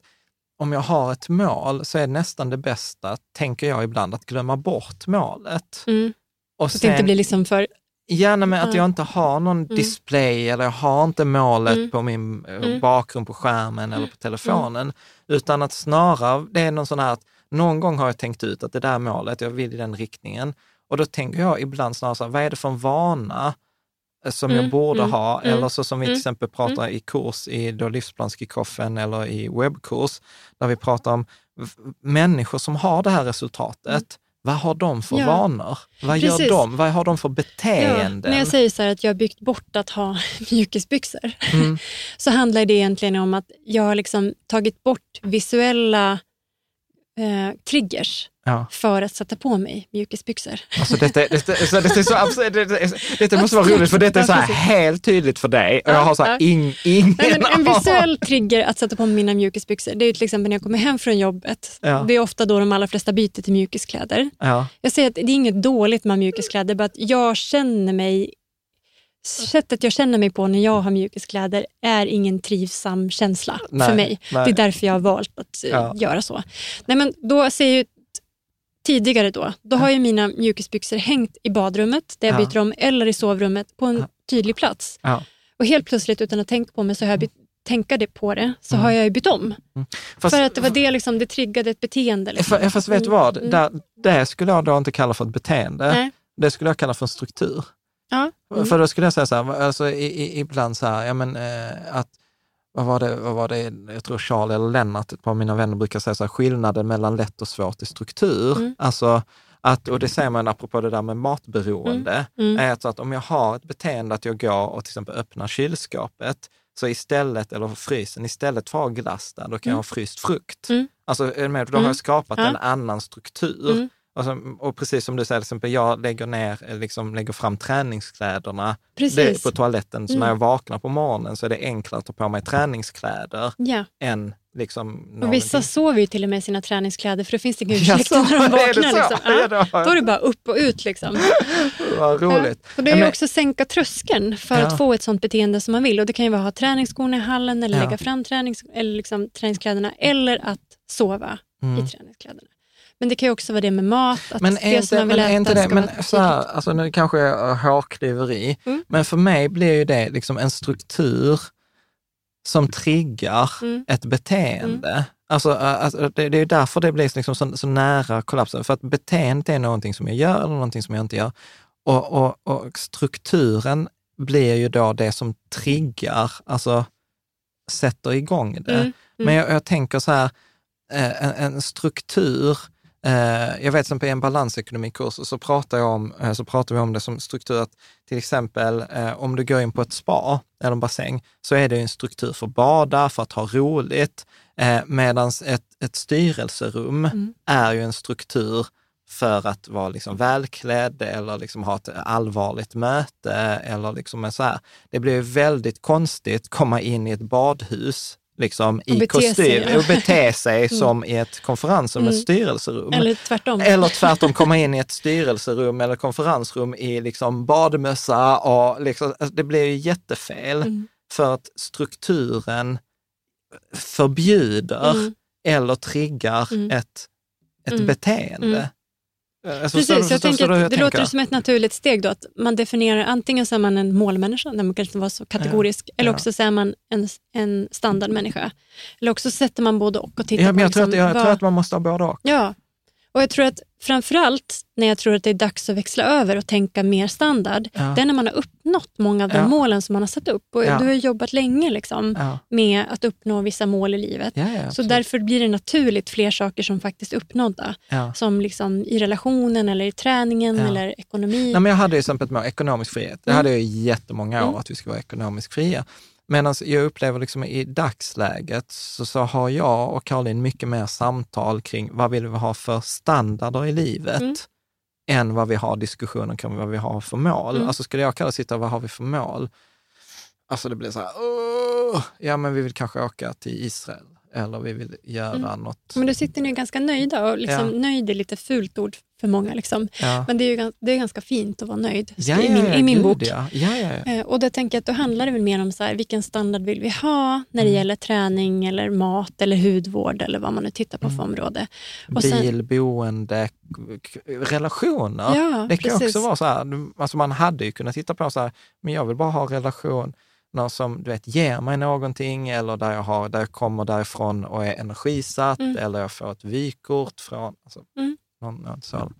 om jag har ett mål så är nästan det bästa, tänker jag ibland, att glömma bort målet. Mm. Och Så att det inte blir liksom för... Gärna med att Ja. jag inte har någon display eller jag har inte målet Mm. på min eh, Mm. bakgrund på skärmen eller på telefonen. Utan att snarare, det är någon sån här att någon gång har jag tänkt ut att det där målet, jag vill i den riktningen. Och då tänker jag ibland snarare så här, vad är det för en vana eh, som jag Mm, borde mm, ha? mm, Eller så som vi till mm, exempel pratar i kurs, i då livsplanskickoffen eller i webbkurs, där vi pratar om människor som har det här resultatet. Vad har de för Ja. vanor? Vad gör Precis. de? Vad har de för Ja, beteenden? när jag säger så här att jag har byggt bort att ha [LAUGHS] mjukisbyxor Mm. [LAUGHS] så handlar det egentligen om att jag har liksom tagit bort visuella eh, triggers Ja. för att sätta på mig mjukisbyxor. Alltså detta, detta, [LAUGHS] så detta, är så absurd, detta, detta måste vara roligt, för detta är så här helt tydligt för dig och jag har så här ing, ingen Nej, en visuell trigger att sätta på mig mina mjukisbyxor, det är ju till exempel när jag kommer hem från jobbet. Ja. Det är ofta då de allra flesta byter till mjukiskläder. Ja, Jag säger att det är inget dåligt med mjukiskläder, bara att jag känner mig sättet jag känner mig på när jag har mjukiskläder är ingen trivsam känsla Nej, för mig. nej. Det är därför jag har valt att eh, Ja. göra så. Nej, men då ser ju tidigare då, då har ju mina mjukisbyxor hängt i badrummet där jag Ja. byter om eller i sovrummet på en tydlig plats. Och helt plötsligt utan att tänka på mig så har jag bytt, tänka det på det så har jag ju bytt om. Mm. Fast, för att det var det liksom, det triggade ett beteende. Liksom. Fa- Fast vet du vad, Mm. där, det skulle jag då inte kalla för ett beteende. Nej. Det skulle jag kalla för en struktur. Ja. Mm. För då skulle jag säga så här, alltså, i, i, ibland så här, ja men eh, att, vad var, det, vad var det, jag tror Charlie eller Lennart, ett par av mina vänner brukar säga så här, skillnaden mellan lätt och svårt i struktur. Mm. Alltså, att, och det säger man apropå det där med matberoende, Mm. är så att om jag har ett beteende att jag går och till exempel öppnar kylskåpet, så istället, eller frysen, istället för att ha glass där, då kan jag ha fryst frukt. Mm. Alltså, då har Mm. jag skapat Ja. en annan struktur. Och, så, och precis som du säger, till exempel, jag lägger, ner, liksom, lägger fram träningskläderna det, på toaletten. Så Mm. när jag vaknar på morgonen så är det enklare att ta på mig träningskläder Ja. än liksom Och vissa sover ju till och med sina träningskläder för det finns ingen Jaså, ursäkt när de det vaknar. så? Liksom. Ja, då Då är det bara upp och ut. Liksom. [LAUGHS] Vad roligt. Ja, och det är Men- också sänka tröskeln för Ja. att få ett sånt beteende som man vill. Och Det kan ju vara att ha träningsskorna i hallen eller lägga fram tränings, eller liksom, träningskläderna eller att sova Mm. i träningskläderna. Men det kan ju också vara det med mat, att Men det som man vill men äta det, ska men vara så här, alltså nu kanske jag har hårklyveri, Mm. men för mig blir ju det liksom en struktur som triggar Mm. ett beteende. Alltså, äh, alltså, det, det är därför det blir liksom så, så nära kollapsen, för att beteendet är någonting som jag gör eller någonting som jag inte gör. Och, och, och strukturen blir ju då det som triggar, alltså sätter igång det. Mm, Men jag, jag tänker så här, eh, en, en struktur, jag vet som på en balansekonomikurs så pratar, jag om, eh, så pratar vi om det som struktur, att till exempel eh, om du går in på ett spa eller en bassäng, så är det en struktur för att bada, för att ha roligt, eh, medan ett, ett styrelserum Mm. är ju en struktur för att vara liksom välklädd eller liksom ha ett allvarligt möte eller liksom så här. Det blir väldigt konstigt att komma in i ett badhus liksom i kostym och bete [LAUGHS] sig som i ett konferensrum, ett Mm. styrelserum. Eller tvärtom. Eller [LAUGHS] tvärtom komma in i ett styrelserum eller konferensrum i liksom badmössa och liksom, alltså det blir ju jättefel Mm. för att strukturen förbjuder Mm. eller triggar Mm. ett, ett Mm. beteende. Mm. Alltså, Precis, jag förstår- tänker att det jag låter som ett naturligt steg då, att man definierar antingen så är man en målmänniska, där man kanske inte var så kategorisk, eller Ja. också så är man en, en standardmänniska. Eller också sätter man både och och tittar Ja, på men jag, tror att, liksom jag tror vad- att man måste ha både och. Ja, och jag tror att framförallt när jag tror att det är dags att växla över och tänka mer standard, Ja. det är när man har uppnått många av de Ja. målen som man har satt upp. Och Ja. Du har jobbat länge liksom, med att uppnå vissa mål i livet. Så därför blir det naturligt fler saker som faktiskt är uppnådda. Som liksom i relationen eller i träningen eller ekonomi. Nej, men jag hade ju exempel med ekonomisk frihet. Det Mm. hade jag i jättemånga år, Mm. att vi ska vara ekonomiskt fria. Medan jag upplever liksom i dagsläget så, så har jag och Caroline mycket mer samtal kring vad vill vi ha för standarder i livet Mm. än vad vi har diskussioner kring vad vi har för mål. Mm. Alltså skulle jag kalla sitta vad har vi för mål? Alltså det blir så här, "Åh, ja men vi vill kanske åka till Israel eller vi vill göra Mm. något. Men då sitter ni ganska nöjda och liksom, Ja. nöjd är lite fult ord för många. Liksom. Ja. Men det är, ju, det är ganska fint att vara nöjd Ja, i min, i min bok. Ja. Ja, ja, ja. Eh, Och då tänker jag att då handlar det väl mer om så här, vilken standard vill vi ha när det Mm. gäller träning eller mat eller hudvård eller vad man nu tittar på Mm. för område. Och sen- Bil, boende, k- k- relationer. Det kan precis. också vara så här, alltså man hade ju kunnat titta på så här, men jag vill bara ha relationer som du vet, ger mig någonting eller där jag, har, där jag kommer därifrån och är energisatt Mm. eller jag får ett vykort från, alltså, Mm. Någon, så.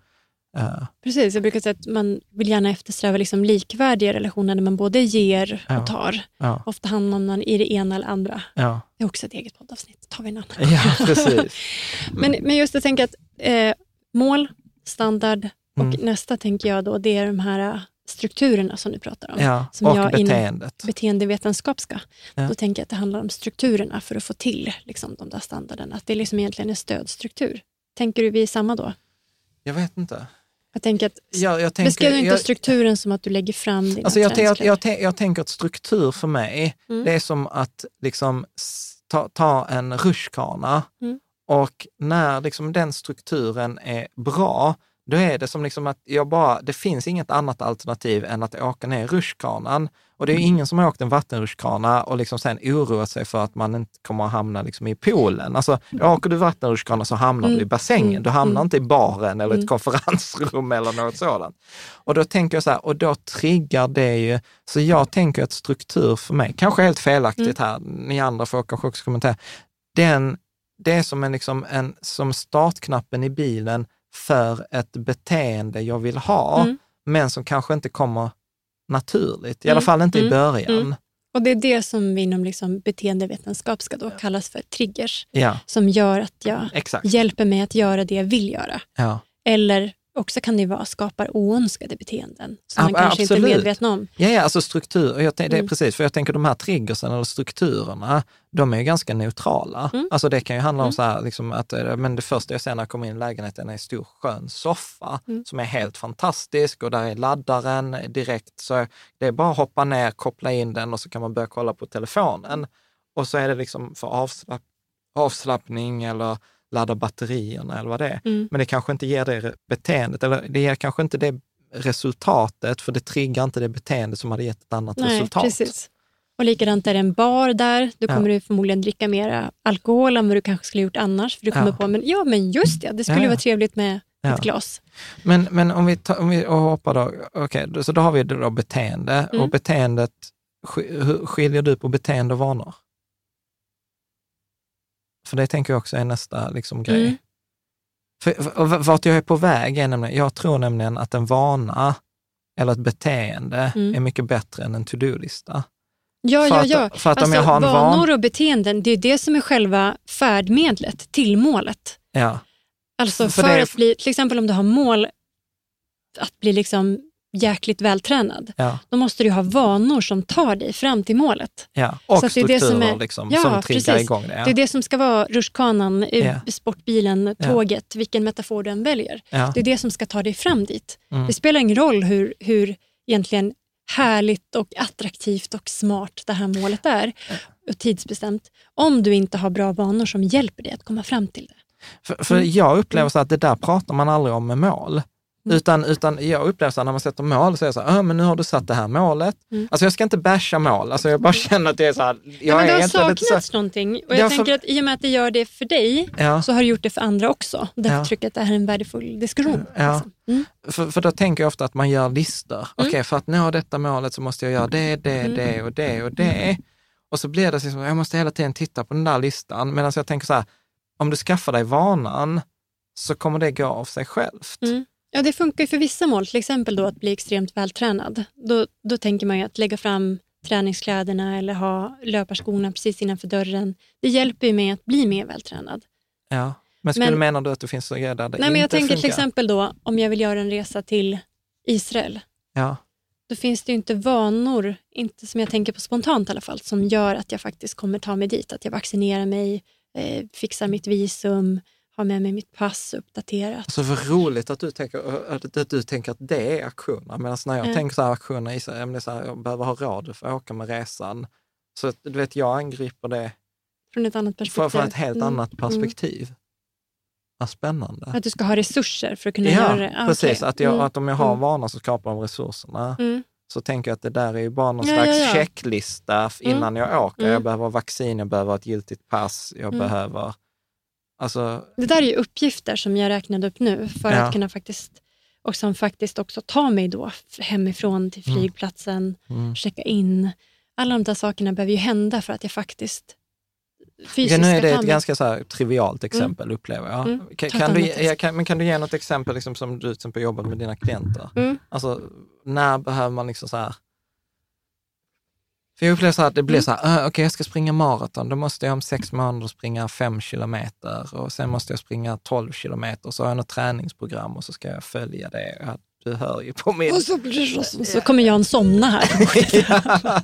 Eh, Precis, jag brukar säga att man vill gärna eftersträva liksom likvärdiga relationer där man både ger Ja. och tar. ja, Ofta hamnar man i det ena eller andra. ja, Det är också ett eget poddavsnitt, tar vi en annan ja, precis. [LAUGHS] Men, men just att tänka att eh, mål, standard och Mm. nästa tänker jag då, det är de här eh, strukturerna som du pratar om. Ja, Som och jag inom- beteendet. Beteendevetenskapska. Ja. Då tänker jag att det handlar om strukturerna för att få till liksom, de där standarderna. Att det är liksom egentligen en stödstruktur. Tänker du vi är samma då? Jag vet inte. Jag tänker att, Jag, jag tänker, beskriv inte jag, strukturen som att du lägger fram dina Alltså jag, jag, jag, tänker att struktur för mig, Mm. det är som att liksom ta, ta en rutschkana Mm. och när liksom den strukturen är bra, då är det som liksom att jag bara, det finns inget annat alternativ än att åka ner i rutschkanan. Och det är ingen som har åkt en vattenrutschkana och liksom sen oroat sig för att man inte kommer att hamna liksom i poolen. Alltså, åker du vattenrutschkana så hamnar du i Mm. bassängen. Du hamnar Mm. inte i baren eller ett Mm. konferensrum eller något sådant. Och då tänker jag så här, och då triggar det ju, så jag tänker att struktur för mig, kanske helt felaktigt Mm. här, ni andra får kanske också kommentera, den, det är som, en, liksom en, som startknappen i bilen för ett beteende jag vill ha, Mm. men som kanske inte kommer naturligt, i alla Mm. fall inte i Mm. början. Mm. Och det är det som inom liksom beteendevetenskap ska då kallas för triggers, Ja, som gör att jag exakt. hjälper mig att göra det jag vill göra. Ja. Eller också kan det vara skapar oönskade beteenden som Ja, man kanske inte är absolut. medveten om. Ja, ja, alltså struktur. och Jag, det är Mm. precis, för jag tänker de här triggersen eller strukturerna, de är ju ganska neutrala. Mm. Alltså det kan ju handla om Mm. så här, liksom att, eh, men det första jag ser när jag kommer in i lägenheten är en stor skön soffa Mm. som är helt fantastisk och där är laddaren direkt. Så det är bara att hoppa ner, koppla in den och så kan man börja kolla på telefonen. Och så är det liksom för avslapp, avslappning eller ladda batterierna eller vad det är. Mm. Men det kanske inte ger det beteendet, eller det ger kanske inte det resultatet, för det triggar inte det beteende som hade gett ett annat Nej, resultat. precis. Och likadant är det en bar där, då Ja. kommer du förmodligen dricka mer alkohol än vad du kanske skulle gjort annars. För du kommer Ja. på, men ja men just det, det skulle Ja, ja. vara trevligt med Ja. ett glas. Men, men om vi, tar, om vi och hoppar då, okej, då- så då har vi då beteende och Mm. beteendet, sk- hur skiljer du på beteende och vanor? För det tänker jag också är nästa liksom, grej. Mm. För, och vart jag är på väg är nämligen, jag tror nämligen att en vana eller ett beteende Mm. är mycket bättre än en to-do-lista. Ja, För ja, att- ja. för att om alltså, jag har en van- vanor och beteenden, det är det som är själva färdmedlet till målet. Ja, Alltså För för, det att bli, till exempel om du har mål att bli liksom jäkligt vältränad, ja, då måste du ha vanor som tar dig fram till målet. ja. Och Så det är det strukturer som är- liksom, Ja, som triggar precis. igång det. Ja. Det är det som ska vara rutschkanan, sportbilen, tåget, vilken metafor du än väljer. Det är det som ska ta dig fram dit. Mm. Det spelar ingen roll hur, hur egentligen härligt och attraktivt och smart det här målet är och tidsbestämt, om du inte har bra vanor som hjälper dig att komma fram till det. För, för Mm. jag upplever så att det där pratar man aldrig om med mål. Mm. Utan, utan jag upplever så när man sätter mål så är det så här, "Ah, men nu har du satt det här målet. Mm. Alltså jag ska inte basha mål, alltså jag bara känner att det är så här, jag Ja, men det har lite så, saknats någonting och Ja, jag för- tänker att i och med att det gör det för dig ja, så har du gjort det för andra också. Därför Ja. tycker jag att det här är en värdefull diskussion. Ja. liksom. Mm. för, för då tänker jag ofta att man gör listor. Mm. Okej, för att nå detta målet så måste jag göra det, det, Mm. det och det och det. Och så blir det så som, jag måste hela tiden titta på den där listan. Medan jag tänker så här, om du skaffar dig vanan så kommer det gå av sig självt. Mm. Ja, det funkar ju för vissa mål, till exempel då att bli extremt vältränad. Då, då tänker man ju att lägga fram träningskläderna eller ha löparskorna precis innanför dörren. Det hjälper ju mig att bli mer vältränad. Ja. Men skulle Men- menar du att det finns grejer där det Nej, men jag inte tänker till funkar? exempel då om jag vill göra en resa till Israel. Ja. Då finns det ju inte vanor, inte som jag tänker på spontant i alla fall, som gör att jag faktiskt kommer ta mig dit. Att jag vaccinerar mig, eh, fixar mitt visum, har med mig mitt pass uppdaterat. Alltså vad roligt att du tänker att, att, du tänker att det är aktioner. Medan när jag Ja. tänker så här aktioner, i så här, jag, behöver ha råd för att åka med resan. Så du vet, jag angriper det Från ett annat perspektiv. från ett helt Mm. annat perspektiv. Vad spännande. Att du ska ha resurser för att kunna Ja, göra det. Ah, precis. okej. Att, jag, Mm. att om jag har Mm. vanor så skapar de resurserna. Mm. Så tänker jag att det där är ju bara någon Ja, slags ja, ja. checklista Mm. innan jag åker. Mm. Jag behöver ha vaccin, jag behöver ha ett giltigt pass, jag Mm. behöver... Alltså, Det där är ju uppgifter som jag räknade upp nu för Ja. att kunna faktiskt och som faktiskt också tar mig då hemifrån till Mm. flygplatsen, mm. checka in. Alla de där sakerna behöver ju hända för att jag faktiskt fysiskt Ja, nu är det ett ganska så trivialt exempel upplever jag. Mm. Kan, kan, du, exempel. kan, men kan du ge något exempel liksom, som du till exempel jobbat med dina klienter? Mm. Alltså, när behöver man liksom så här... För jag upplever så att det blir Mm. så här, uh, okej jag ska springa maraton, då måste jag om sex månader springa fem kilometer och sen måste jag springa tolv kilometer, så har jag något träningsprogram och så ska jag följa det. Du hör ju på min... Och så, blir det så, så kommer Jan somna här. [LAUGHS] Ja.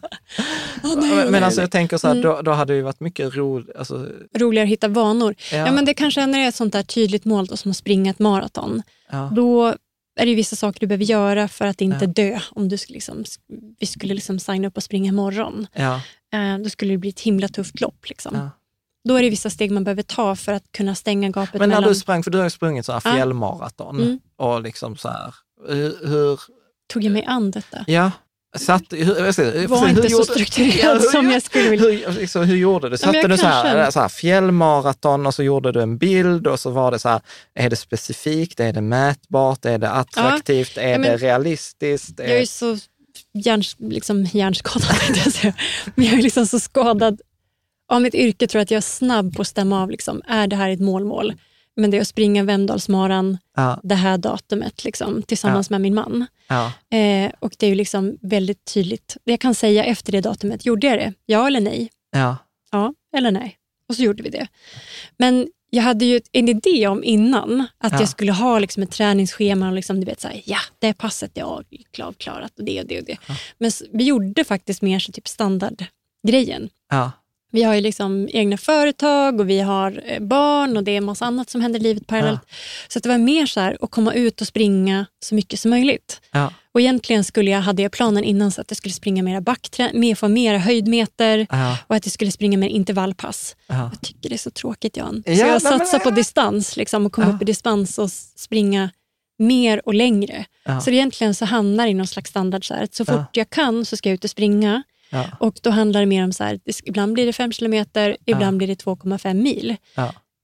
Åh, nej, men nej, alltså jag tänker så här, Mm. då, då hade det ju varit mycket roligt. Alltså, Roligare att hitta vanor. ja, Ja. men det kanske när det är ett sånt där tydligt mål då, som att springa ett maraton. ja. Då är det vissa saker du behöver göra för att inte Ja. dö. Om du skulle liksom, vi skulle liksom signa upp och springa imorgon. ja. Eh, då skulle det bli ett himla tufft lopp. Liksom. Ja. då är det vissa steg man behöver ta för att kunna stänga gapet Men när mellan... du sprang, för du har sprungit så här fjällmaraton Mm. och liksom så här, hur, hur Tog jag mig an detta? ja, satt, hur, säger, Var hur inte så gjorde- strukturerad hur- som jag skulle vilja. Hur, liksom, hur gjorde du? Satte du så här, så här fjällmaraton och så gjorde du en bild och så var det så här, är det specifikt, är det mätbart, är det attraktivt, är Ja, men- det realistiskt? Jag är så hjärns, liksom, hjärnskadad, [LAUGHS] säga. Men jag är liksom så skadad av mitt yrke, tror jag att jag är snabb på att stämma av. Liksom, är det här ett målmål? Men det är att springa Vemdalsmaran ja, det här datumet liksom, tillsammans med min man. Ja, Eh, och det är ju liksom väldigt tydligt. Jag kan säga efter det datumet, gjorde jag det? Ja eller nej? ja, Ja eller nej? Och så gjorde vi det. Men jag hade ju en idé om innan att Ja. jag skulle ha liksom ett träningsschema och liksom, du vet, så här, ja, det passet jag har klart klarat och det och det och det. Men s- vi gjorde faktiskt mer så typ standardgrejen. ja, Vi har ju liksom egna företag och vi har eh, barn och det är massa annat som händer i livet parallellt. Så att det var mer så här att komma ut och springa så mycket som möjligt. ja, Och egentligen skulle jag, hade jag planen innan så att jag skulle springa mera backträ, mer, få mera höjdmeter ja, och att jag skulle springa mer intervallpass. ja. Jag tycker det är så tråkigt Jan. Ja, så jag satsar på distans liksom, och komma Ja. upp i distans och springa mer och längre. Ja. Så egentligen så hamnar i någon slags standard. Så, här, att så fort Ja. jag kan så ska jag ut och springa. Ja. Och då handlar det mer om så här, ibland blir det 5 kilometer, ibland blir det 2,5 mil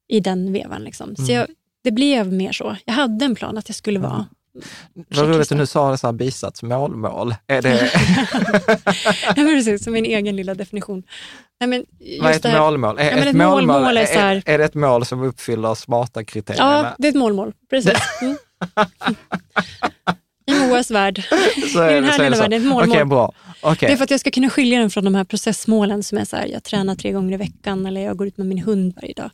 i den vevan. Liksom. Så Mm. jag, det blev mer så. Jag hade en plan att jag skulle vara Vad roligt att du nu sa det så här bisats målmål. Är det, [LAUGHS] ja, precis, som min egen lilla definition. Nej, men just vad är ett målmål? Är, Ja, ett ett målmål målmål är här- är, det ett mål som uppfyller smarta kriterier? Ja, det är ett målmål. Precis. [LAUGHS] Mm. I Moas värld. [LAUGHS] så i den här lilla världen, ett målmål. Okej, bra. Okej. Det är för att jag ska kunna skilja den från de här processmålen som är så här, jag tränar tre gånger i veckan eller jag går ut med min hund varje dag.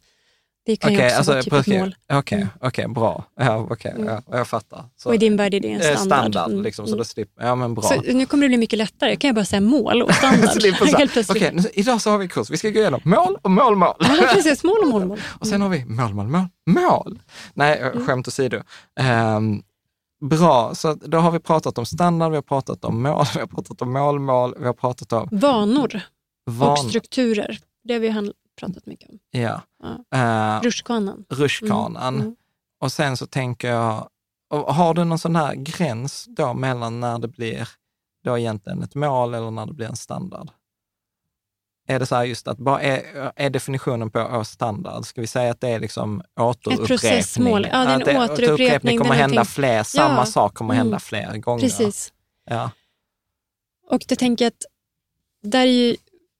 Det kan ju Okej, också alltså, vara typ på- ett mål. Okej, Mm. okej, bra. Ja, okej, ja, jag fattar. Så, Och i din värld är det en standard. standard Mm, liksom, så mm. då slipper, ja men bra. Så nu kommer det bli mycket lättare. kan jag bara säga mål och standard. [LAUGHS] Helt. Okej, nu- idag så har vi kurs. Vi ska gå igenom mål och mål, mål. Ja, precis. Mål och mål, mål. [LAUGHS] Och sen har vi mål, mål, mål, mål. Nej, Mm. skämt åsido. Um, bra, så då har vi pratat om standard, vi har pratat om mål, [LAUGHS] vi har pratat om mål, mål, vi har pratat om Vanor och van. strukturer. Det har vi pratat mycket om. Ja. Ja. Uh, Rutschkanan. Rutschkanan. Mm, mm. Och sen så tänker jag, och har du någon sån här gräns då mellan när det blir då egentligen ett mål eller när det blir en standard? Är det så här just att, bara är, är definitionen på standard, ska vi säga att det är liksom återupprepning? processmål. Ja, det är en Att det- återupprepning, kommer det är hända någonting- fler, samma Ja. sak kommer Mm. hända fler gånger. Precis. Ja. Och det tänker jag att där är ju,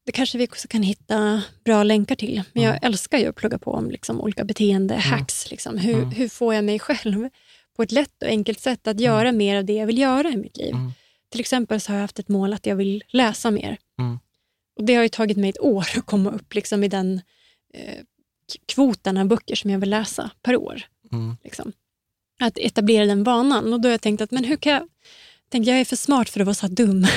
det kanske vi också kan hitta bra länkar till. Men jag Mm. älskar ju att plugga på om liksom olika beteende-hacks. Liksom. Hur, Mm. hur får jag mig själv på ett lätt och enkelt sätt att göra mer av det jag vill göra i mitt liv? Mm. Till exempel så har jag haft ett mål att jag vill läsa mer. Mm. Och Det har ju tagit mig ett år att komma upp liksom i den eh, kvoten av böcker som jag vill läsa per år. Mm. Liksom. Att etablera den vanan. Och då har jag tänkt att men hur kan jag... Tänk, jag är för smart för att vara så här dum. [LAUGHS]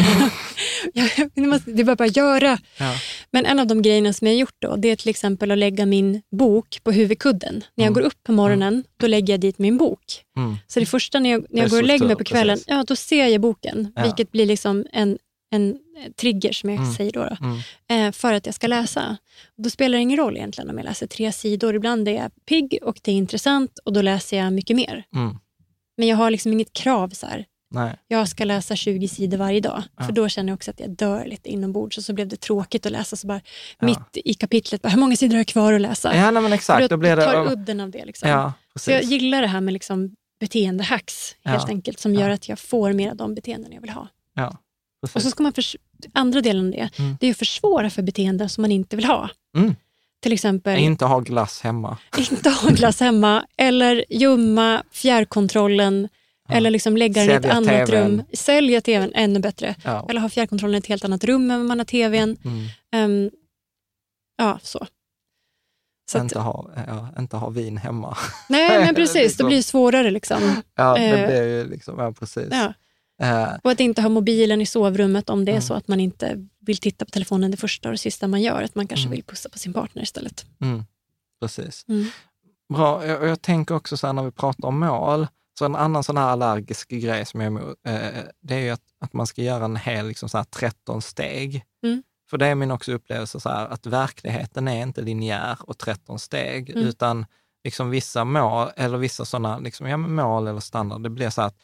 Det är bara att göra. Ja. Men en av de grejerna som jag har gjort då, det är till exempel att lägga min bok på huvudkudden. När jag Mm. går upp på morgonen, då lägger jag dit min bok. Mm. Så det första när jag, när jag går och lägger mig på kvällen, precis. ja, då ser jag boken. Ja. Vilket blir liksom en, en eh, trigger, som jag Mm. säger då, då Mm. eh, för att jag ska läsa. Då spelar det ingen roll egentligen om jag läser tre sidor. Ibland är jag pigg och det är intressant och då läser jag mycket mer. Mm. Men jag har liksom inget krav så här. Nej. Jag ska läsa 20 sidor varje dag. Ja. För då känner jag också att jag dör lite inombords och så blev det tråkigt att läsa så bara Ja. mitt i kapitlet. Bara, hur många sidor har jag kvar att läsa? Ja, nej, men exakt. För Då blir tar det... udden av det. Liksom. Ja, så jag gillar det här med liksom beteendehacks helt enkelt som gör att jag får mer av de beteenden jag vill ha. Ja, precis. Och så ska man förs- andra delen av det, Mm. det är att försvåra för beteenden som man inte vill ha. Mm. Till exempel Inte ha glass hemma. [LAUGHS] inte ha glass hemma eller gömma fjärrkontrollen Ja. eller liksom lägga den i ett annat TV:n. rum. Sälja tvn, ännu bättre. Ja. Eller ha fjärrkontrollen i ett helt annat rum än man har tvn. Mm. Ehm, ja, så. så att, inte, ha, ja, inte ha vin hemma. nej, men [LAUGHS] precis. Liksom. Det blir svårare. Liksom. Ja, det Eh, blir ju liksom, ja precis. Ja. Eh, Och att inte ha mobilen i sovrummet om det är Mm. så att man inte vill titta på telefonen det första och det sista man gör. Att man kanske Mm. vill pussa på sin partner istället. mm, precis. Bra, jag, jag tänker också så här när vi pratar om mål, så en annan sån här allergisk grej som jag är emot, eh, det är ju att, att man ska göra en hel liksom så här 13 steg Mm. För det är min också upplevelse, så här, att verkligheten är inte linjär och 13 steg, Mm. utan liksom vissa mål, eller vissa sådana liksom, ja, mål eller standard, det blir så att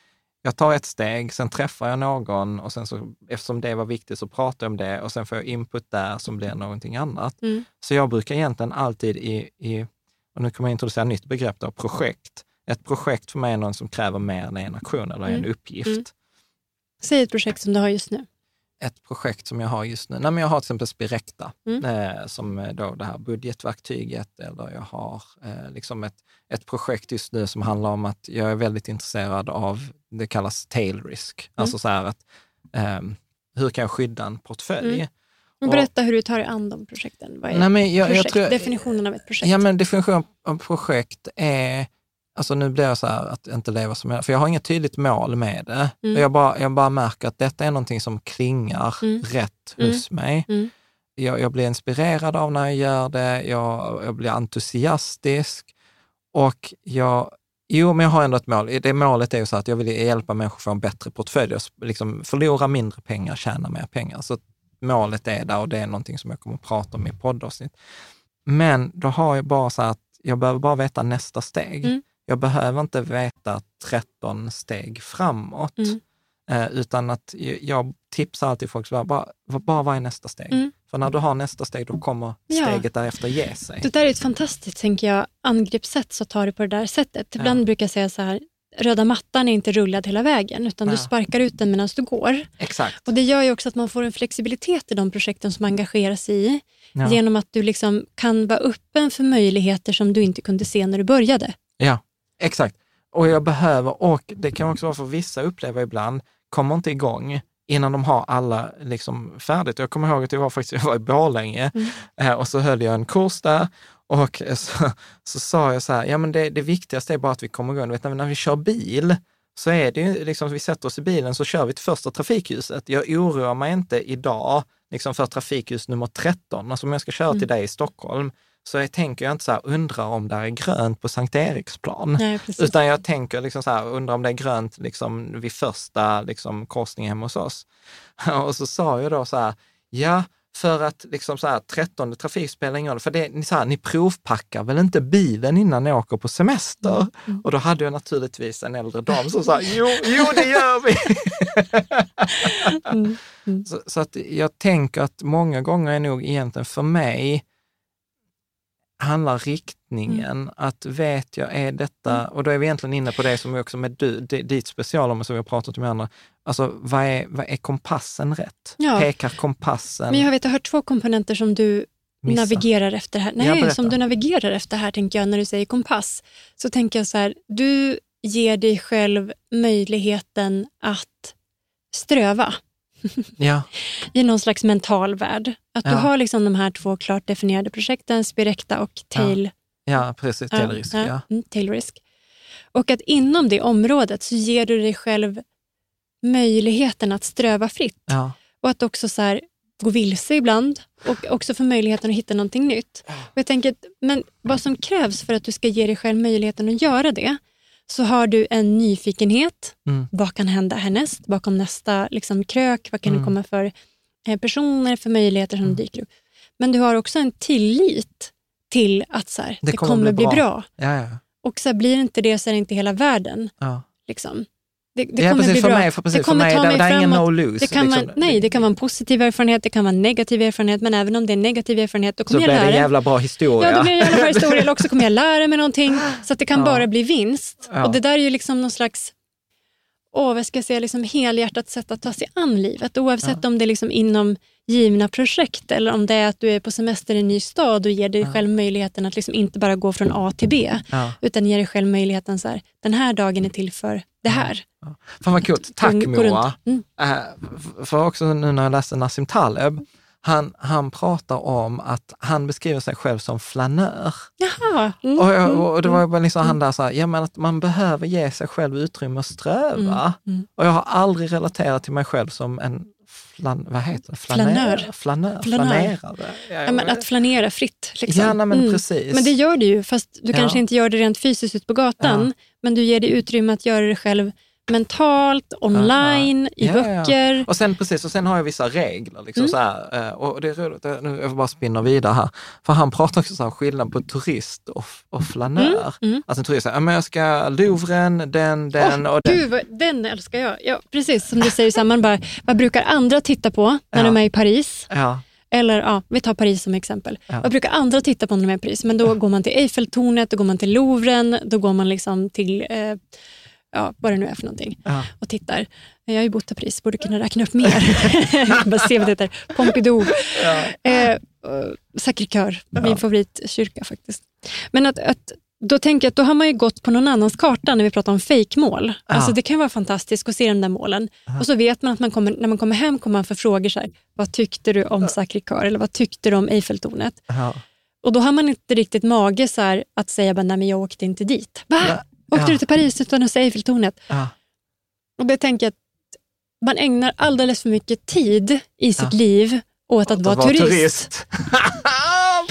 jag tar ett steg, sen träffar jag någon och sen så, eftersom det var viktigt så pratar jag om det och sen får jag input där som blir någonting annat. Mm. Så jag brukar egentligen alltid i, i och nu kommer jag introducera ett nytt begrepp då, projekt. Ett projekt för mig är någon som kräver mer än en aktion eller en Mm. uppgift. Mm. Säg ett projekt som du har just nu. Ett projekt som jag har just nu, nej men jag har till exempel Spirecta, Mm. eh, som är då det här budgetverktyget, eller jag har eh, liksom ett, ett projekt just nu som handlar om att jag är väldigt intresserad av, det kallas tail risk, alltså så här att ehm, hur kan jag skydda en portfölj? Mm. Men Berätta hur du tar dig an de projekten. Vad är Nej, men jag, jag projekt? tror, Definitionen av ett projekt. Ja, men definition av projekt är, alltså nu blir jag så här att inte leva som jag, för jag har inget tydligt mål med det. Mm. Jag, bara, jag bara märker att detta är någonting som klingar Mm. rätt Mm. hos mig. Mm. Jag, jag blir inspirerad av när jag gör det, jag, jag blir entusiastisk och jag, jo, men jag har ändå ett mål. Det målet är ju så att jag vill hjälpa människor att få en bättre portfölj, liksom förlora mindre pengar, tjäna mer pengar. Så målet är där och det är någonting som jag kommer att prata om i poddavsnitt. Men då har jag bara så att jag behöver bara veta nästa steg. Mm. Jag behöver inte veta 13 steg framåt, Mm. eh, utan att jag- tipsar alltid folk, bara, bara, bara vad är nästa steg? Mm. För när du har nästa steg, då kommer Ja. steget därefter ge sig. Det där är ett fantastiskt tänker jag, angreppssätt så tar det på det där sättet. Ibland brukar jag säga så här, röda mattan är inte rullad hela vägen, utan du Ja. sparkar ut den medan du går. Exakt. Och Det gör ju också att man får en flexibilitet i de projekten som man engagerar sig i, Ja. genom att du liksom kan vara öppen för möjligheter som du inte kunde se när du började. Exakt. Och jag behöver, och det kan också vara för vissa uppleva ibland, kommer inte igång innan de har alla liksom färdigt. Jag kommer ihåg att jag var faktiskt [LAUGHS] jag var i Borlänge Mm. eh, och så höll jag en kurs där och [LAUGHS] så, så sa jag så här, ja men det, det viktigaste är bara att vi kommer igång. Du vet, när, när vi kör bil så är det ju liksom, vi sätter oss i bilen så kör vi till första trafikljuset. Jag oroar mig inte idag liksom för trafikljus nummer 13. Alltså om jag ska köra till Mm. dig i Stockholm så jag tänker jag inte så här, undrar om det är grönt på Sankt Eriksplan. Nej. Utan jag tänker liksom så här, undrar om det är grönt liksom vid första liksom korsningen hemma hos oss. [LAUGHS] Och så sa jag då så här, ja, för att liksom så här, 13 trafik spelar ingen roll, för det, ni, så här, ni provpackar väl inte bilen innan ni åker på semester? Mm. Och då hade jag naturligtvis en äldre dam som sa, jo, jo det gör vi! [LAUGHS] Mm. Så, så att jag tänker att många gånger är nog egentligen för mig handlar riktningen, att vet jag, är detta, och då är vi egentligen inne på det som är också med du, di- ditt specialområde som vi har pratat om med andra, alltså vad är, vad är kompassen rätt? Ja. Pekar kompassen? Men jag vet, jag har hört två komponenter som du Missa. navigerar efter här. Nej, som du navigerar efter här tänker jag när du säger kompass. Så tänker jag så här, du ger dig själv möjligheten att ströva [LAUGHS] Ja, i någon slags mental värld. Att du Ja. har liksom de här två klart definierade projekten, Spirecta och Tail, ja precis, Ja, telerisk. Ja, mm, tail risk. Och att inom det området så ger du dig själv möjligheten att ströva fritt. ja. Och att också så här, gå vilse ibland och också få möjligheten att hitta någonting nytt. Och jag tänker men vad som krävs för att du ska ge dig själv möjligheten att göra det, så har du en nyfikenhet. Mm. Vad kan hända härnäst? Bakom nästa liksom, krök? Vad kan Mm. det komma för eh, personer, för möjligheter som dyker upp? Men du har också en tillit till att så här, det, kommer, bli bra. ja, ja. Och så här, blir inte det så är det inte hela världen. ja. Liksom. Det, det ja kommer precis, bli för bra. mig, för, precis, det kommer för mig ta det, mig det är ingen framåt. no-lose. Det kan liksom. vara, nej, det kan vara en positiv erfarenhet, det kan vara en negativ erfarenhet, men även om det är en negativ erfarenhet, då Så kommer blir jag det en lära jävla bra historia. Ja, då blir det en jävla bra historia, eller också kommer jag lära mig någonting, så att det kan Ja. bara bli vinst. Ja. Och Det där är ju liksom någon slags åh, vad ska jag säga, liksom helhjärtat sätt att ta sig an livet, oavsett om det är liksom inom givna projekt eller om det är att du är på semester i en ny stad och ger dig själv möjligheten att liksom inte bara gå från A till B, Ja. utan ger dig själv möjligheten så här, den här dagen är till för det här. Fan vad coolt. Tack Moa. Mm. F- för också nu när jag läste Nassim Taleb, han, han pratar om att han beskriver sig själv som flanör. Jaha. Mm. Och, jag, och det var bara liksom han där så här, ja men att man behöver ge sig själv utrymme att ströva. Mm. Och jag har aldrig relaterat till mig själv som en flan, vad heter det? Flanör. Flanör. Flanör. Ja, Ja, men att flanera fritt. Liksom. Ja, nej, men precis. Men det gör du ju, fast du Ja. kanske inte gör det rent fysiskt ut på gatan. Men du ger dig utrymme att göra det själv mentalt, online, i Ja, ja, ja. böcker. Och sen precis, och sen har jag vissa regler. Liksom, Mm. så här, eh, och det är roligt, eh, nu jag bara spinner vidare här. För han pratar också så här, skillnad på turist och, och flanör. mm. Alltså en turist säger, ja, men jag ska Louvren, den, den och den. Gud, vad- den älskar jag. Ja, precis som du säger, så här, man bara, vad brukar andra titta på när Ja. de är i Paris? Ja, Eller ja, vi tar Paris som exempel. Ja. Vad brukar andra titta på när de är i Paris? Men då går man till Eiffeltornet, då går man till Louvren, då går man liksom till eh, ja, vad det nu är för någonting ja, och tittar. Jag har ju bott i Paris, borde kunna räkna upp mer. [LAUGHS] Bara se vad det heter. Pompidou. Eh, eh, Sacré-Cœur, min favoritkyrka faktiskt. Men att, att, då tänker jag att då har man ju gått på någon annans karta när vi pratar om fejkmål. Alltså det kan vara fantastiskt att se de där målen. Och så vet man att man kommer, när man kommer hem kommer man få frågor så här, vad tyckte du om Sacré-Cœur eller vad tyckte du om Eiffeltornet? ja. Och då har man inte riktigt mage så att säga bara, nej men jag åkte inte dit. Va? Åkte du till Paris utan att se Eiffeltornet? Och det tänker jag att man ägnar alldeles för mycket tid i sitt liv åt att, vara, turist. [LAUGHS]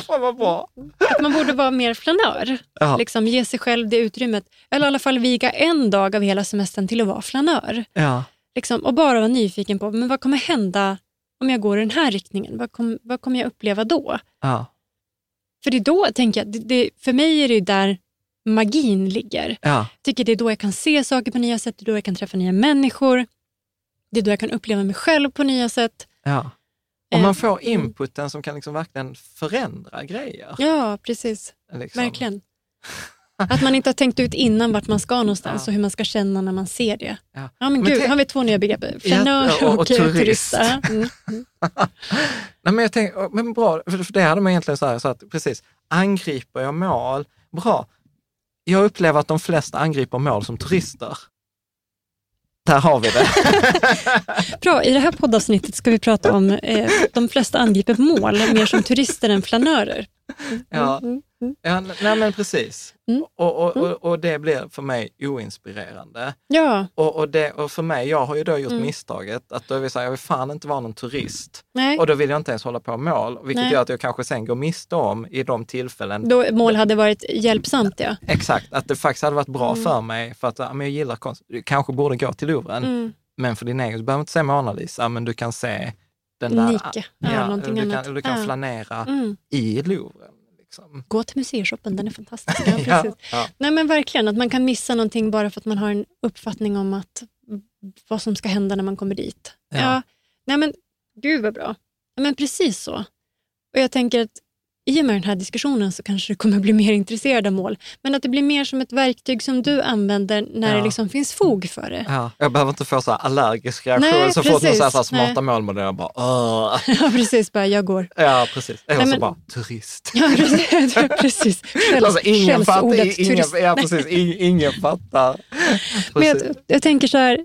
Fan vad bra! Att man borde vara mer flanör. Ja. Liksom ge sig själv det utrymmet. Eller i alla fall viga en dag av hela semestern till att vara flanör. Ja, Liksom, och bara vara nyfiken på men vad kommer hända om jag går i den här riktningen. Vad, kom, vad kommer jag uppleva då? ja, För det är då, tänker jag, det, det, för mig är det där magin ligger. ja. Jag tycker det är då jag kan se saker på nya sätt, det är då jag kan träffa nya människor. Det är då jag kan uppleva mig själv på nya sätt. ja. Och man Eh, får inputen som kan liksom verkligen förändra grejer. Ja, precis. Liksom. Verkligen. Att man inte har tänkt ut innan vart man ska någonstans Ja. och hur man ska känna när man ser det. Ja. Ja, men, Men gud, har vi två nya begrepp. Flanör Ja, och- och, turist. turist. Ja, [LAUGHS] Mm. Nej, men jag tänker, men bra, för det hade man egentligen så här, så att precis, angriper jag mål? Bra. Jag upplever att de flesta angriper mål som turister. Där har vi det. [LAUGHS] Bra, i det här poddavsnittet ska vi prata om eh, de flesta angriper mål mer som turister än flanörer. Ja, Mm, mm. ja nej men precis. Mm. Och, och, och, och det blir för mig oinspirerande. Ja, Och, och, det, och för mig, jag har ju då gjort Mm. misstaget att då vill jag, säga, jag vill fan inte vara någon turist. nej. Och då vill jag inte ens hålla på mål, vilket Nej. gör att jag kanske sen går miste om i de tillfällen Då mål hade varit hjälpsamt, ja. Exakt, att det faktiskt hade varit bra för mig för att ja, men jag gillar konst. Du kanske borde gå till Louvren, Mm. men för din egen, du behöver inte se Mona Lisa, men du kan se den där. Nike, ja, någonting du annat. Kan, du kan Ja. flanera Mm. i Louvren. Liksom. Gå till museishoppen, den är fantastisk. [LAUGHS] Ja, precis. ja. Nej men verkligen, att man kan missa någonting bara för att man har en uppfattning om att vad som ska hända när man kommer dit. Ja. Ja. Nej men gud vad bra. Men precis så. Och jag tänker att i och med den här diskussionen så kanske du kommer bli mer intresserad av mål. Men att det blir mer som ett verktyg som du använder när Ja. det liksom finns fog för det. Ja, jag behöver inte få så här allergisk reaktion Nej, så fort någon säger så här smarta Nej. målmodeller. Jag bara, "Åh." [LAUGHS] Ja, precis. Bara, jag går. Ja, precis. Eller Nej, så men- bara, turist. Ja, precis. [LAUGHS] precis. Själv, Alltså, ingen fattar. Ingen, ja, precis. Ingen, ingen fattar. Men jag, jag tänker så här,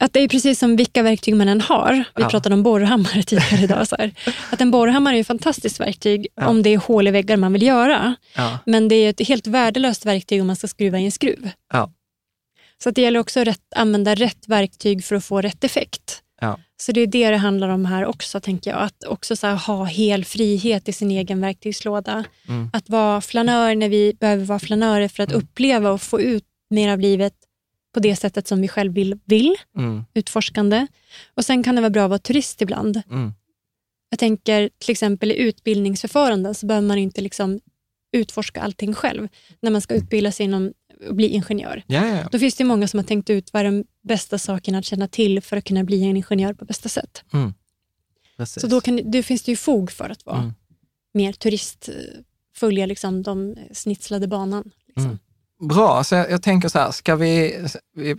att det är precis som vilka verktyg man än har. Vi Ja. pratade om borrhammare [LAUGHS] tidigare idag. Så här. Att en borrhammare är ett fantastiskt verktyg Ja. om det är hål i väggar man vill göra. Ja, Men det är ett helt värdelöst verktyg om man ska skruva i en skruv. Så att det gäller också att rätt, använda rätt verktyg för att få rätt effekt. Så det är det det handlar om här också, tänker jag. Att också så här, ha hel frihet i sin egen verktygslåda. Mm. Att vara flanör när vi behöver vara flanörer för att uppleva och få ut mer av livet på det sättet som vi själv vill, vill Mm, utforskande. Och Sen kan det vara bra att vara turist ibland. mm, Jag tänker till exempel i utbildningsförfaranden så behöver man inte liksom utforska allting själv. När man ska utbilda sig inom att bli ingenjör. ja, ja, ja. Då finns det många som har tänkt ut vad är de bästa sakerna att känna till för att kunna bli en ingenjör på bästa sätt. Mm. Så då, kan, då finns det ju fog för att vara Mm. mer turist, eh, följa liksom de snitslade banan. Liksom. Mm. Bra, så jag, jag tänker så här, ska vi,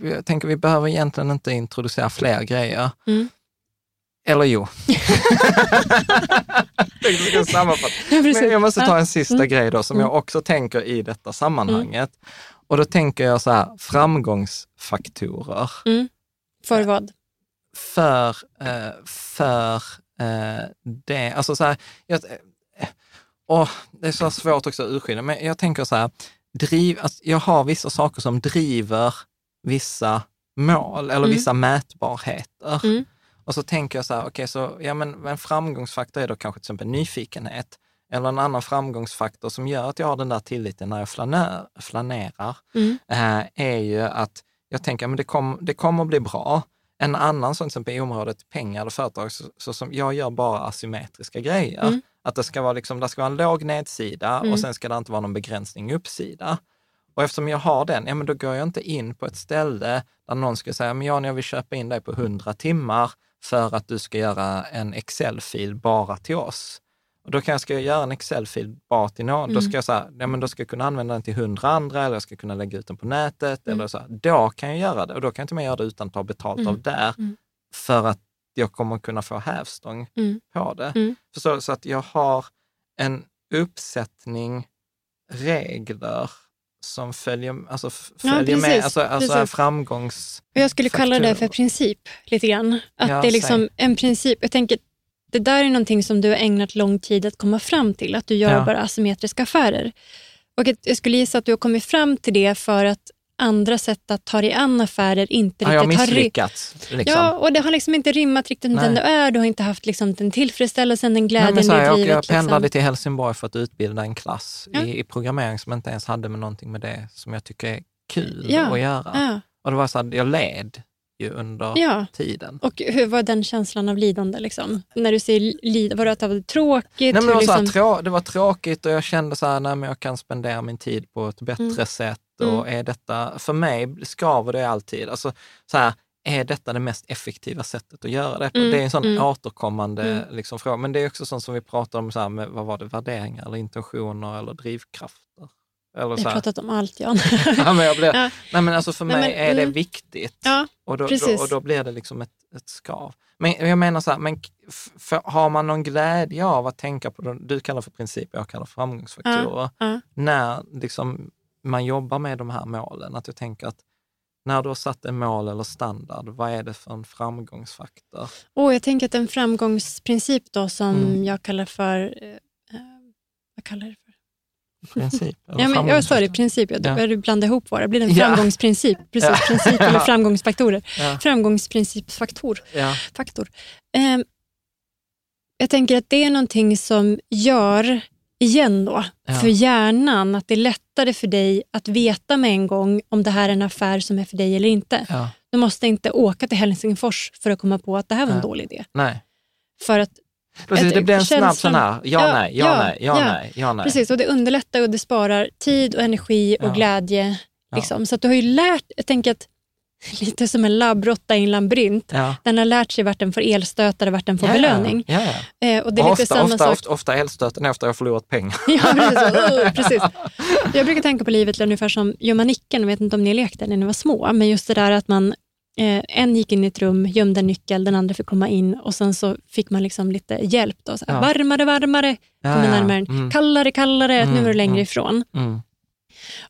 jag tänker vi behöver egentligen inte introducera fler grejer. Mm. Eller jo. [LAUGHS] jag sammanfatta. Men jag måste ta en sista Mm. grej då, som jag också tänker i detta sammanhanget. Och då tänker jag så här, framgångsfaktorer Mm. För vad? för, eh, för eh, det, alltså så här, jag, eh, åh, det är så svårt också att urskilja, men jag tänker så här, driv, alltså, jag har vissa saker som driver vissa mål eller Mm. vissa mätbarheter. Mm. Och så tänker jag så här, okej, så ja, men en framgångsfaktor är då kanske till exempel nyfikenhet. Eller en annan framgångsfaktor som gör att jag har den där tilliten när jag flaner, flanerar, Mm. eh, är ju att jag tänker att det, kom, det kommer att bli bra. En annan sån, till exempel i området pengar eller företag, så, så som jag gör bara asymmetriska grejer. Mm. Att det ska vara, liksom, det ska vara en låg nedsida Mm. och sen ska det inte vara någon begränsning uppsida. Och eftersom jag har den, ja men då går jag inte in på ett ställe där någon ska säga, men Jan, jag vill köpa in dig på 100 timmar för att du ska göra en Excel-fil bara till oss. Och då kan jag, göra en Excel-fil bara till någon, då Mm. ska jag säga, ja men då ska jag kunna använda den till 100 andra eller jag ska kunna lägga ut den på nätet Mm. eller så. här. Då kan jag göra det och då kan jag inte mer göra det utan att ta betalt Mm. av där Mm. för att jag kommer kunna få hävstång Mm. på det. Mm. Förstår du? Så att jag har en uppsättning regler som följer, alltså f- Ja, följer med, alltså, alltså precis. framgångs... Jag skulle kalla det för princip lite grann. Att Ja, det är liksom säg. en princip. Jag tänker, det där är någonting som du har ägnat lång tid att komma fram till, att du gör Ja. bara asymmetriska affärer. Och jag skulle gissa att du har kommit fram till det för att andra sätt att ta dig an affärer inte Har jag riktigt har misslyckats? Liksom. Ja, och det har liksom inte rimmat riktigt med den du Nej. är. Du har inte haft liksom den tillfredsställelsen, den Nej, glädjen men så här, i jag, livet. jag pendlade liksom. till Helsingborg för att utbilda en klass Ja. i, i programmering som inte ens hade med någonting med det som jag tycker är kul Ja, att göra. Ja, Och det var så att jag led ju under ja. tiden. Och hur var den känslan av lidande? Liksom? När du säger lidande, var det att det var tråkigt? Nej, det, var här, liksom- trå- det var tråkigt och jag kände så här, nej, men jag kan spendera min tid på ett bättre Mm. sätt. Och är detta, för mig skaver det alltid. Alltså, så här, är detta det mest effektiva sättet att göra det på? Mm, Det är en sån mm. återkommande Mm. liksom, fråga. Men det är också sånt som vi pratar om, så här, med, vad var det, värderingar eller intentioner eller drivkrafter. Eller Jag har pratat om allt, Jan. [LAUGHS] ja, men jag blir, [LAUGHS] Ja. nej, men alltså för mig men, är det mm. viktigt. Ja, Och då, då, och då blir det liksom ett, ett skav. Men jag menar så här, men för, har man någon glädje av att tänka på, det du kallar för principer, jag kallar för framgångsfaktorer, ja. när liksom man jobbar med de här målen, att jag tänker att när du har satt en mål eller standard, vad är det för en framgångsfaktor? Och jag tänker att en framgångsprincip då som Mm. jag kallar för... Eh, eh, vad kallar det för? Princip? Ja, men, det, framgångsfaktor? princip. Jag Ja. började blanda ihop våra. Blir det en Ja. framgångsprincip? [LAUGHS] Precis, Ja. princip eller framgångsfaktorer. Ja. Framgångsprincipsfaktor. Ja. Faktor. Eh, jag tänker att det är någonting som gör, igen då, Ja. för hjärnan att det är lättare för dig att veta med en gång om det här är en affär som är för dig eller inte. ja. Du måste inte åka till Helsingfors för att komma på att det här var en Nej. dålig idé. Nej. För att, Precis, det blir en snabb sån här, ja, Ja, nej, ja, ja, nej, ja, ja. nej, ja, nej. precis, och det underlättar och det sparar tid och energi och Ja. glädje. Liksom. Så att du har ju lärt, jag tänker att [LAUGHS] lite som en labbråtta i en labyrint. Ja. Den har lärt sig vart den får elstötar och vart den får Ja, belöning. Ja. Eh, och det är Och lite ofta, samma ofta, sak. ofta, ofta elstöten efter jag förlorat pengar. [LAUGHS] Ja, precis. Uh, [LAUGHS] precis. Jag brukar tänka på livet ungefär som gör man nicken, jag vet inte om ni lekte när ni var små, men just det där att man eh, en gick in i ett rum, gömde en nyckel, den andra fick komma in och sen så fick man liksom lite hjälp. Då, så här. Varmare, varmare, ja. närmare. Mm. Kallare, kallare, nu Mm, är du längre mm. ifrån. Mm.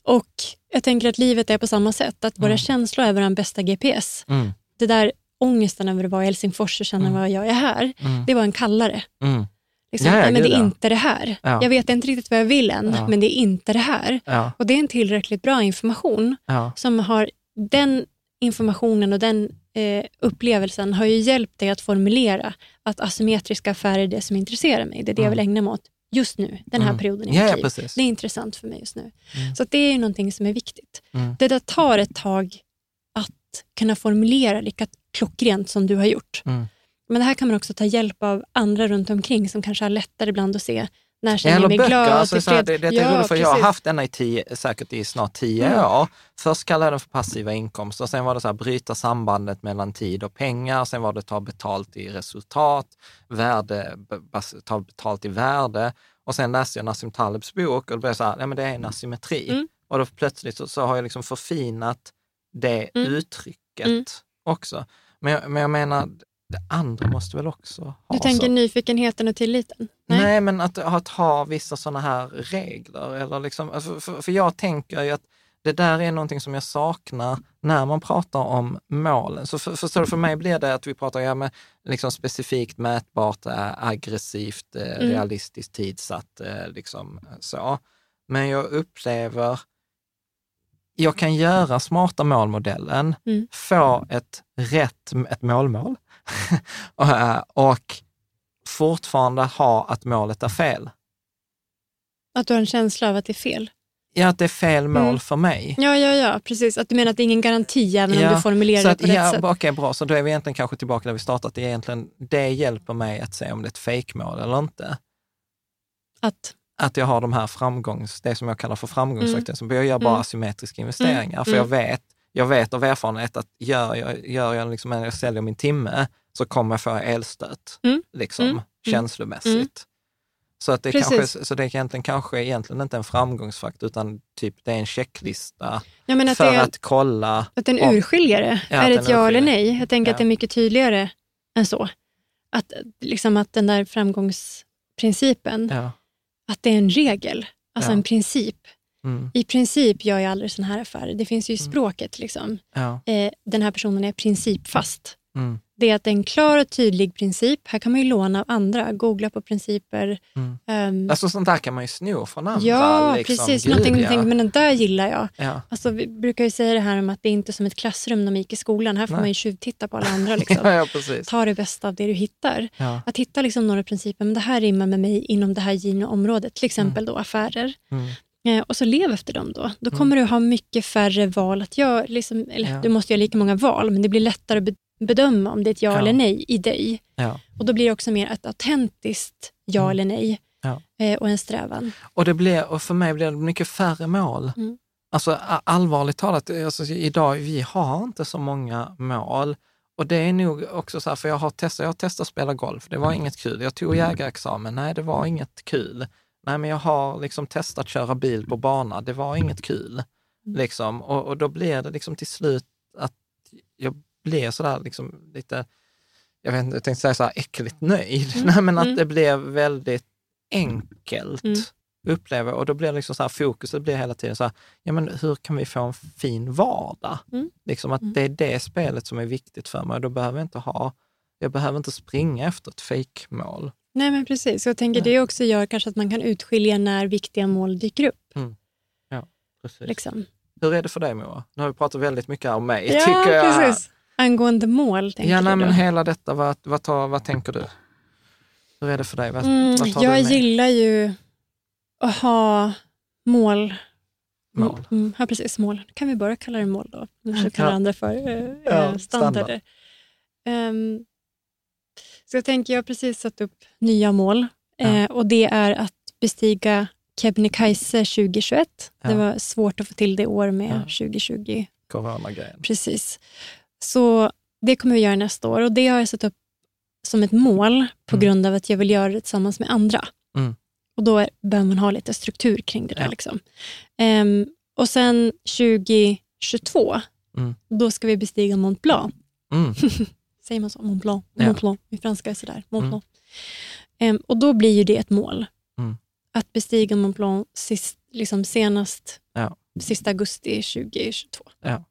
Och jag tänker att livet är på samma sätt, att våra Mm. känslor är vår bästa GPS. Mm. Det där ångesten över att vara i Helsingfors och känna Mm. vad jag är här, Mm. det var en kallare. Mm. Liksom, Ja, men det är inte det här. Ja. Jag vet inte riktigt vad jag vill än, men det är inte det här. Och Det är en tillräckligt bra information som har den informationen och den eh, upplevelsen har ju hjälpt dig att formulera att asymmetriska affärer är det som intresserar mig. Det är det jag vill ägna mig åt just nu, den här Mm. perioden i ja, mitt liv. Det är intressant för mig just nu. Mm. Så det är ju någonting som är viktigt. Mm. Det där tar ett tag att kunna formulera lika klockrent som du har gjort. Mm. Men det här kan man också ta hjälp av andra runt omkring som kanske har lättare ibland att se när Ja, känner jag mig böcker. glad, Alltså, så här, det, det är roligt för jag har precis. haft denna i tio, säkert i snart tio Mm. år. Först kallade jag den för passiva inkomster, sen var det så här, bryta sambandet mellan tid och pengar, sen var det ta betalt i resultat, värde, ta betalt i värde och sen läste jag Nassim Talebs bok och då blev jag så här, nej men det är en asymmetri. Mm. Och då plötsligt så, så har jag liksom förfinat det Mm. uttrycket Mm. också. Men men jag menar, det andra måste väl också ha Du tänker så. nyfikenheten och tilliten? Nej, men att, att ha vissa sådana här regler. Eller liksom, alltså, för, för jag tänker ju att det där är någonting som jag saknar när man pratar om målen. Så för, förstår du, för mig blir det att vi pratar ja, med liksom specifikt mätbart, äh, aggressivt, äh, Mm. realistiskt tidsatt, äh, liksom så. Men jag upplever, jag kan göra smarta målmodellen, Mm. få ett rätt, ett målmål och, [LAUGHS] äh, och fortfarande ha att målet är fel. Att du har en känsla av att det är fel? Ja, att det är fel mål Mm. för mig. Ja, ja, ja, precis. Att du menar att det är ingen garanti även om du formulerar det på rätt ja, sätt. Okej, bra. Så då är vi egentligen kanske tillbaka där vi startat. Det, är egentligen, det hjälper mig att se om det är ett fejkmål eller inte. Att, Att jag har de här framgångs, det som jag kallar för framgångsfaktorer. Mm. Jag gör bara Mm. asymmetriska investeringar. Mm. För jag vet, jag vet av erfarenhet att gör jag, gör jag, liksom, jag säljer min timme så kommer jag få elstöt, Mm. liksom, Mm. känslomässigt. Mm. Så, att det Precis. kanske, så det är egentligen, kanske egentligen inte en framgångsfaktor, utan typ det är en checklista att, för det är, att kolla. att en urskiljare Ja, är att ett ja eller nej. Jag tänker Ja. att det är mycket tydligare än så. Att, liksom att den där framgångsprincipen, Ja. att det är en regel, alltså en princip. Mm, I princip gör jag aldrig sådana här affärer. Det finns ju i Mm. språket. Liksom. Eh, den här personen är principfast. Mm, Det är att det är en klar och tydlig princip. Här kan man ju låna av andra, googla på principer. mm. Ehm, Alltså sånt där kan man ju sno från andra. ja, liksom. precis. Gud, Någonting ja. tänker, men den där gillar jag. Ja. Alltså, vi brukar ju säga det här om att det är inte som ett klassrum när man gick i skolan. Här får Nej. man ju tjuvtitta på alla andra. Liksom. [LAUGHS] ja, ja. Ta det bästa av det du hittar. Att hitta liksom några principer, men det här rimmar med mig inom det här givna området. Till exempel då affärer. Mm. Eh, och så lev efter dem då. Då kommer du ha mycket färre val att göra. Liksom, eller, Ja. Du måste göra lika många val, men det blir lättare att bedöma om det är ett ja, Ja. eller nej i dig. Ja. Och då blir det också mer ett autentiskt ja Mm. eller nej. Eh, och en strävan. Och, det blir, och för mig blir det mycket färre mål. Mm. Alltså allvarligt talat, alltså, idag, vi har inte så många mål. Och det är nog också så här, för jag har testat, jag har testat att spela golf, det var inget kul. Jag tog jägarexamen, nej det var inget kul. Nej men jag har liksom testat köra bil på bana, det var inget kul. Liksom. Och, och då blir det liksom till slut att jag blir sådär liksom lite, jag vet inte, jag tänkte säga så här äckligt nöjd. Nej [LAUGHS] men att Mm. det blir väldigt enkelt Mm. upplever och då blir liksom så här, fokuset blir hela tiden så här, ja men hur kan vi få en fin vardag? Mm. Liksom att Mm. det är det spelet som är viktigt för mig och då behöver jag inte ha, jag behöver inte springa efter ett fejkmål. Nej men precis. Jag tänker Nej. det också gör kanske att man kan utskilja när viktiga mål dyker upp. Precis. Liksom. Hur är det för dig Moa? Nu har vi pratat väldigt mycket om mig, Ja, tycker jag. precis. Angående mål, tänker Ja, du nej, då? men hela detta, vad, vad, tar, vad tänker du? Hur är det för dig? Vad, Mm, vad tar jag du med? gillar ju att ha mål. Mål. Mm, ja, precis. Mål. Kan vi bara kalla det mål då? Nu försöker kalla Ja. andra för eh, Ja, eh, standarder. Ehm, så jag tänker, jag har precis satt upp nya mål Ja. eh, och det är att bestiga Kebnekaise 2021. Det Ja. var svårt att få till det i år med Ja. 2020. Coronagrejen. Precis. Så det kommer vi göra nästa år och det har jag satt upp som ett mål på Mm. grund av att jag vill göra det tillsammans med andra. Mm. Och då är, behöver man ha lite struktur kring det där. Ja. Liksom. Ehm, och sen 2022, Mm. då ska vi bestiga Mont Blanc. Mm. [LAUGHS] Säger man så? Mont Blanc? Ja. Mont Blanc. I franska är sådär. Mont Mm. Blanc. Ehm, och då blir ju det ett mål. Att bestiga Mont Blanc sist, liksom senast Ja. sista augusti 2022. Ja.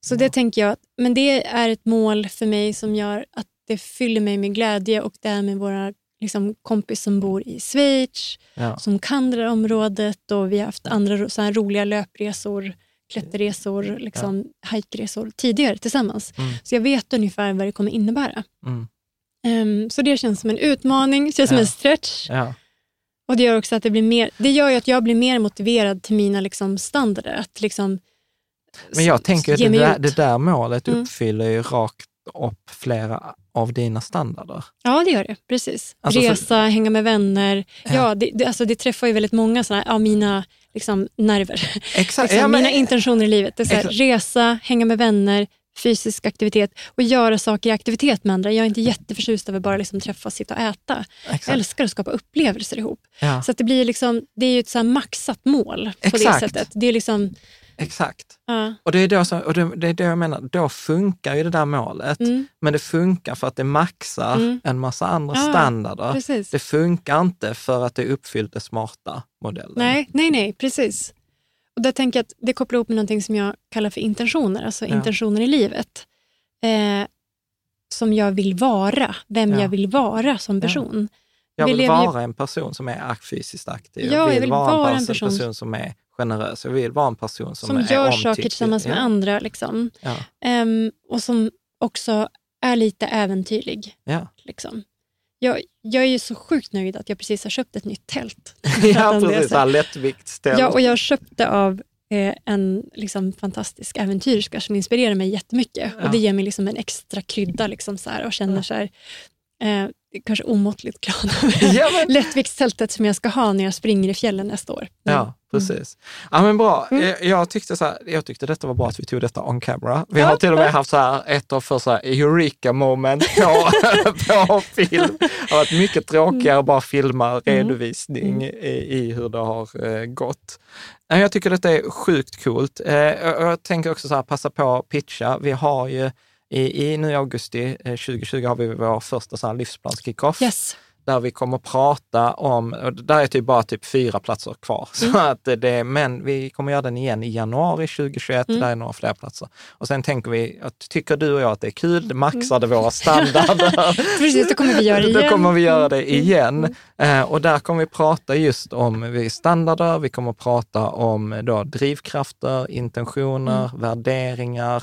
Så det tänker jag, men det är ett mål för mig som gör att det fyller mig med glädje och det är med våra liksom, kompis som bor i Schweiz, Ja. som kan det där området och vi har haft andra så här roliga löpresor, klätterresor, liksom, hajkresor tidigare tillsammans. Mm. Så jag vet ungefär vad det kommer innebära. Mm. Ehm, så det känns som en utmaning, känns som Ja. en stretch. Ja. Och det gör också att det blir mer, det gör ju att jag blir mer motiverad till mina liksom, standarder. Att liksom Men jag tänker att det där, det där målet Mm. uppfyller ju rakt upp flera av dina standarder. Ja, det gör det. Precis. Alltså, för- Resa, hänga med vänner. Ja. Ja, det, det, alltså, det träffar ju väldigt många såna, ja, mina liksom, nerver. [LAUGHS] Exakt. liksom, ja, men, mina intentioner i livet. Det är så här, resa, hänga med vänner, fysisk aktivitet och göra saker i aktivitet med andra. Jag är inte jätteförtjust över bara liksom, träffas, sitta och äta. Jag exakt. älskar att skapa upplevelser ihop. Ja, Så att det, blir liksom, det är ju ett så maxat mål på Exakt. det sättet. Det är liksom, exakt. ja, Och det är då, som, och det, det är det jag menar, då funkar ju det där målet. mm, Men det funkar för att det maxar Mm. en massa andra Ja, standarder. precis. Det funkar inte för att det uppfyllde smarta modellen. Nej, nej, nej, precis. Och där tänker jag att det kopplar ihop med någonting som jag kallar för intentioner, alltså Ja. intentioner i livet. Eh, som jag vill vara, vem Ja. jag vill vara som Ja. person. Jag vi vill vara en person som är fysiskt aktiv. Ja, jag vill vara en en person, person- som är generös. Jag vill vara en person som, Som, är gör omtyckt. saker tillsammans med ja. andra. Liksom. Ja, Ehm, och som också är lite äventyrlig. ja, Liksom. jag, jag är ju så sjukt nöjd att jag precis har köpt ett nytt tält. [LAUGHS] ja, precis. Ja, lättviktstält. Ja, och jag köpte av eh, en liksom, fantastisk äventyrska som inspirerar mig jättemycket. Ja. Och det ger mig liksom en extra krydda liksom, så här, och känner så här, eh, kanske omåttligt glad över [LAUGHS] ja, men... lättviktstältet som jag ska ha när jag springer i fjällen nästa år. Mm. Ja, precis. Ja, men bra. Mm. Jag, jag, tyckte så här, jag tyckte detta var bra att vi tog detta on camera. Vi har till och med haft så här, ett av första eureka moment på, [LAUGHS] på film. Det har varit mycket tråkigare att bara filma mm. redovisning mm. i, i, hur det har eh, gått. Jag tycker detta är sjukt coolt. Eh, jag tänker också så här, passa på att pitcha. Vi har ju i, i nu i augusti 2020 eh, har vi vår första så här livsplanskickoff. Yes. Där vi kommer att prata om, och där är typ bara typ fyra platser kvar. [LAUGHS] Mm. Så att det, men vi kommer göra den igen i januari 2021, mm. där är några fler platser. Och sen tänker vi, att tycker du och jag att det är kul, det maxade mm. våra standarder. [LAUGHS] Precis, då kommer vi göra [LAUGHS] det igen. Då kommer vi göra det mm. igen. Mm. Eh, och där kommer vi prata just om standarder, vi kommer att prata om då drivkrafter, intentioner, mm. värderingar,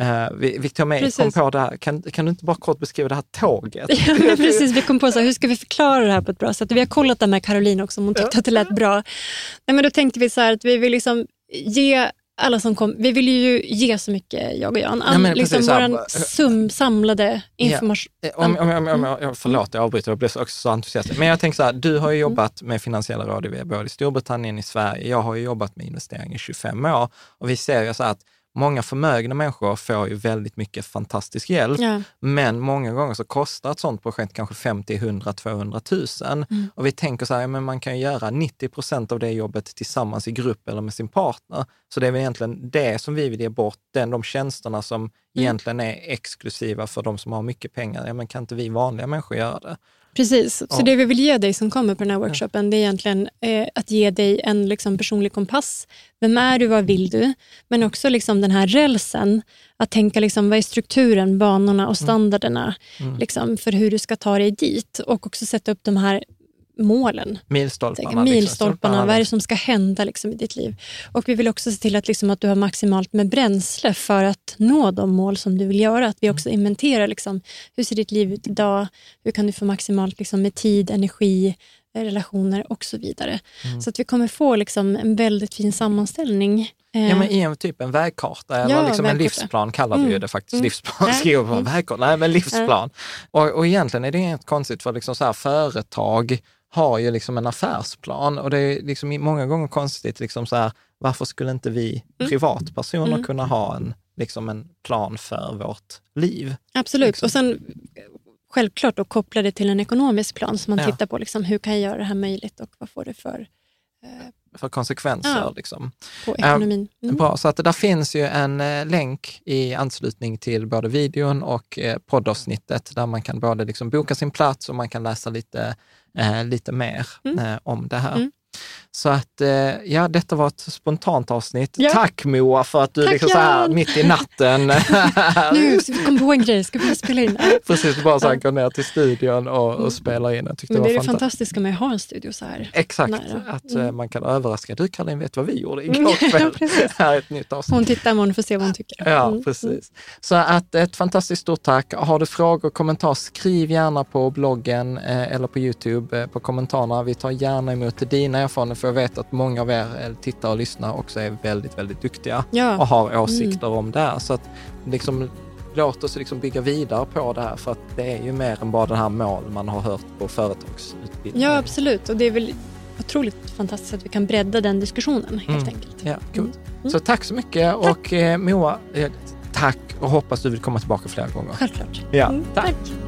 Uh, vi, vi tog med, precis. kom på det här, kan, kan du inte bara kort beskriva det här tåget? [LAUGHS] Ja, precis, vi kom på så här, hur ska vi förklara det här på ett bra sätt? Vi har kollat det med Caroline också, om hon tyckte ja. att det lät bra. Nej, men då tänkte vi så här att vi vill liksom ge alla som kom, vi vill ju ge så mycket, jag och Jan. All, ja, liksom vår sum, samlade information. Ja. Om, om, om, om, om, förlåt, jag avbryter, jag blev också så entusiastisk. Men jag tänker så här, du har ju mm. jobbat med finansiella rådgivare både i Storbritannien och i Sverige. Jag har ju jobbat med investering i 25 år och vi ser ju så här att Många förmögna människor får ju väldigt mycket fantastisk hjälp, ja. men många gånger så kostar ett sånt projekt kanske 50, 100, 200 000. Mm. Och vi tänker så här, men man kan göra 90 procent av det jobbet tillsammans i grupp eller med sin partner. Så det är väl egentligen det som vi vill ge bort, den, de tjänsterna som mm. egentligen är exklusiva för de som har mycket pengar. Ja, men kan inte vi vanliga människor göra det? Precis, så ja. det vi vill ge dig som kommer på den här workshopen, det är egentligen eh, att ge dig en liksom, personlig kompass. Vem är du, vad vill du? Men också liksom, den här rälsen, att tänka liksom, vad är strukturen, banorna och mm. standarderna mm. liksom, för hur du ska ta dig dit. Och också sätta upp de här målen. Milstolparna. Milstolparna, liksom. vad är det som ska hända liksom, i ditt liv? Och vi vill också se till att, liksom, att du har maximalt med bränsle för att nå de mål som du vill göra. Att vi också inventerar liksom, hur ser ditt liv ut idag? Hur kan du få maximalt liksom, med tid, energi, relationer och så vidare. Mm. Så att vi kommer få liksom, en väldigt fin sammanställning. Ja, men i en typ en vägkarta eller ja, liksom en livsplan kallar vi ju mm. det faktiskt. Mm. Livsplan, [LAUGHS] skriver på mm. vägkarta. Nej, men livsplan. Och, och egentligen är det inget konstigt för liksom så företag har ju liksom en affärsplan och det är liksom många gånger konstigt, liksom så här, varför skulle inte vi mm. privatpersoner mm. kunna ha en, liksom en plan för vårt liv? Absolut, liksom. och sen självklart då koppla det till en ekonomisk plan så man ja. tittar på liksom, hur kan jag göra det här möjligt och vad får det för eh, för konsekvenser. Ja, liksom. På ekonomin. Mm. Bra, så att där finns ju en eh, länk i anslutning till både videon och eh, poddavsnittet där man kan både liksom boka sin plats och man kan läsa lite eh, lite mer mm. eh, om det här. Mm. Så att, eh, ja, detta var ett spontant avsnitt. Ja. Tack Moa för att du Tack, liksom så här mitt i natten... [LAUGHS] nu [LAUGHS] vi kom på en grej, ska vi spela in? Precis, bara så här, gå ner till studion och, och mm. spela in. Jag tyckte Men det, det är det fantastiska med att ha en studio så här Exakt, nära. att mm. man kan överraska. Du Caroline, vet vad vi gjorde [LAUGHS] igår kväll? här är ett nytt avsnitt. Hon tittar imorgon för att se vad hon tycker. Ja, mm. precis. Så att ett fantastiskt stort tack. Har du frågor, kommentarer, skriv gärna på bloggen eh, eller på Youtube eh, på kommentarerna. Vi tar gärna emot dina erfarenheter, för jag vet att många av er eh, tittare och lyssnare också är väldigt, väldigt duktiga ja. och har åsikter mm. om det här. Så att liksom, låt oss liksom bygga vidare på det här, för att det är ju mer än bara det här mål man har hört på företagsutbildning. Ja, absolut. Och det är väl otroligt fantastiskt att vi kan bredda den diskussionen helt mm. enkelt. Ja, cool. Mm. mm. Så tack så mycket tack. och eh, Moa, eh, tack och hoppas du vill komma tillbaka flera gånger. Självklart. Ja, mm, tack. tack.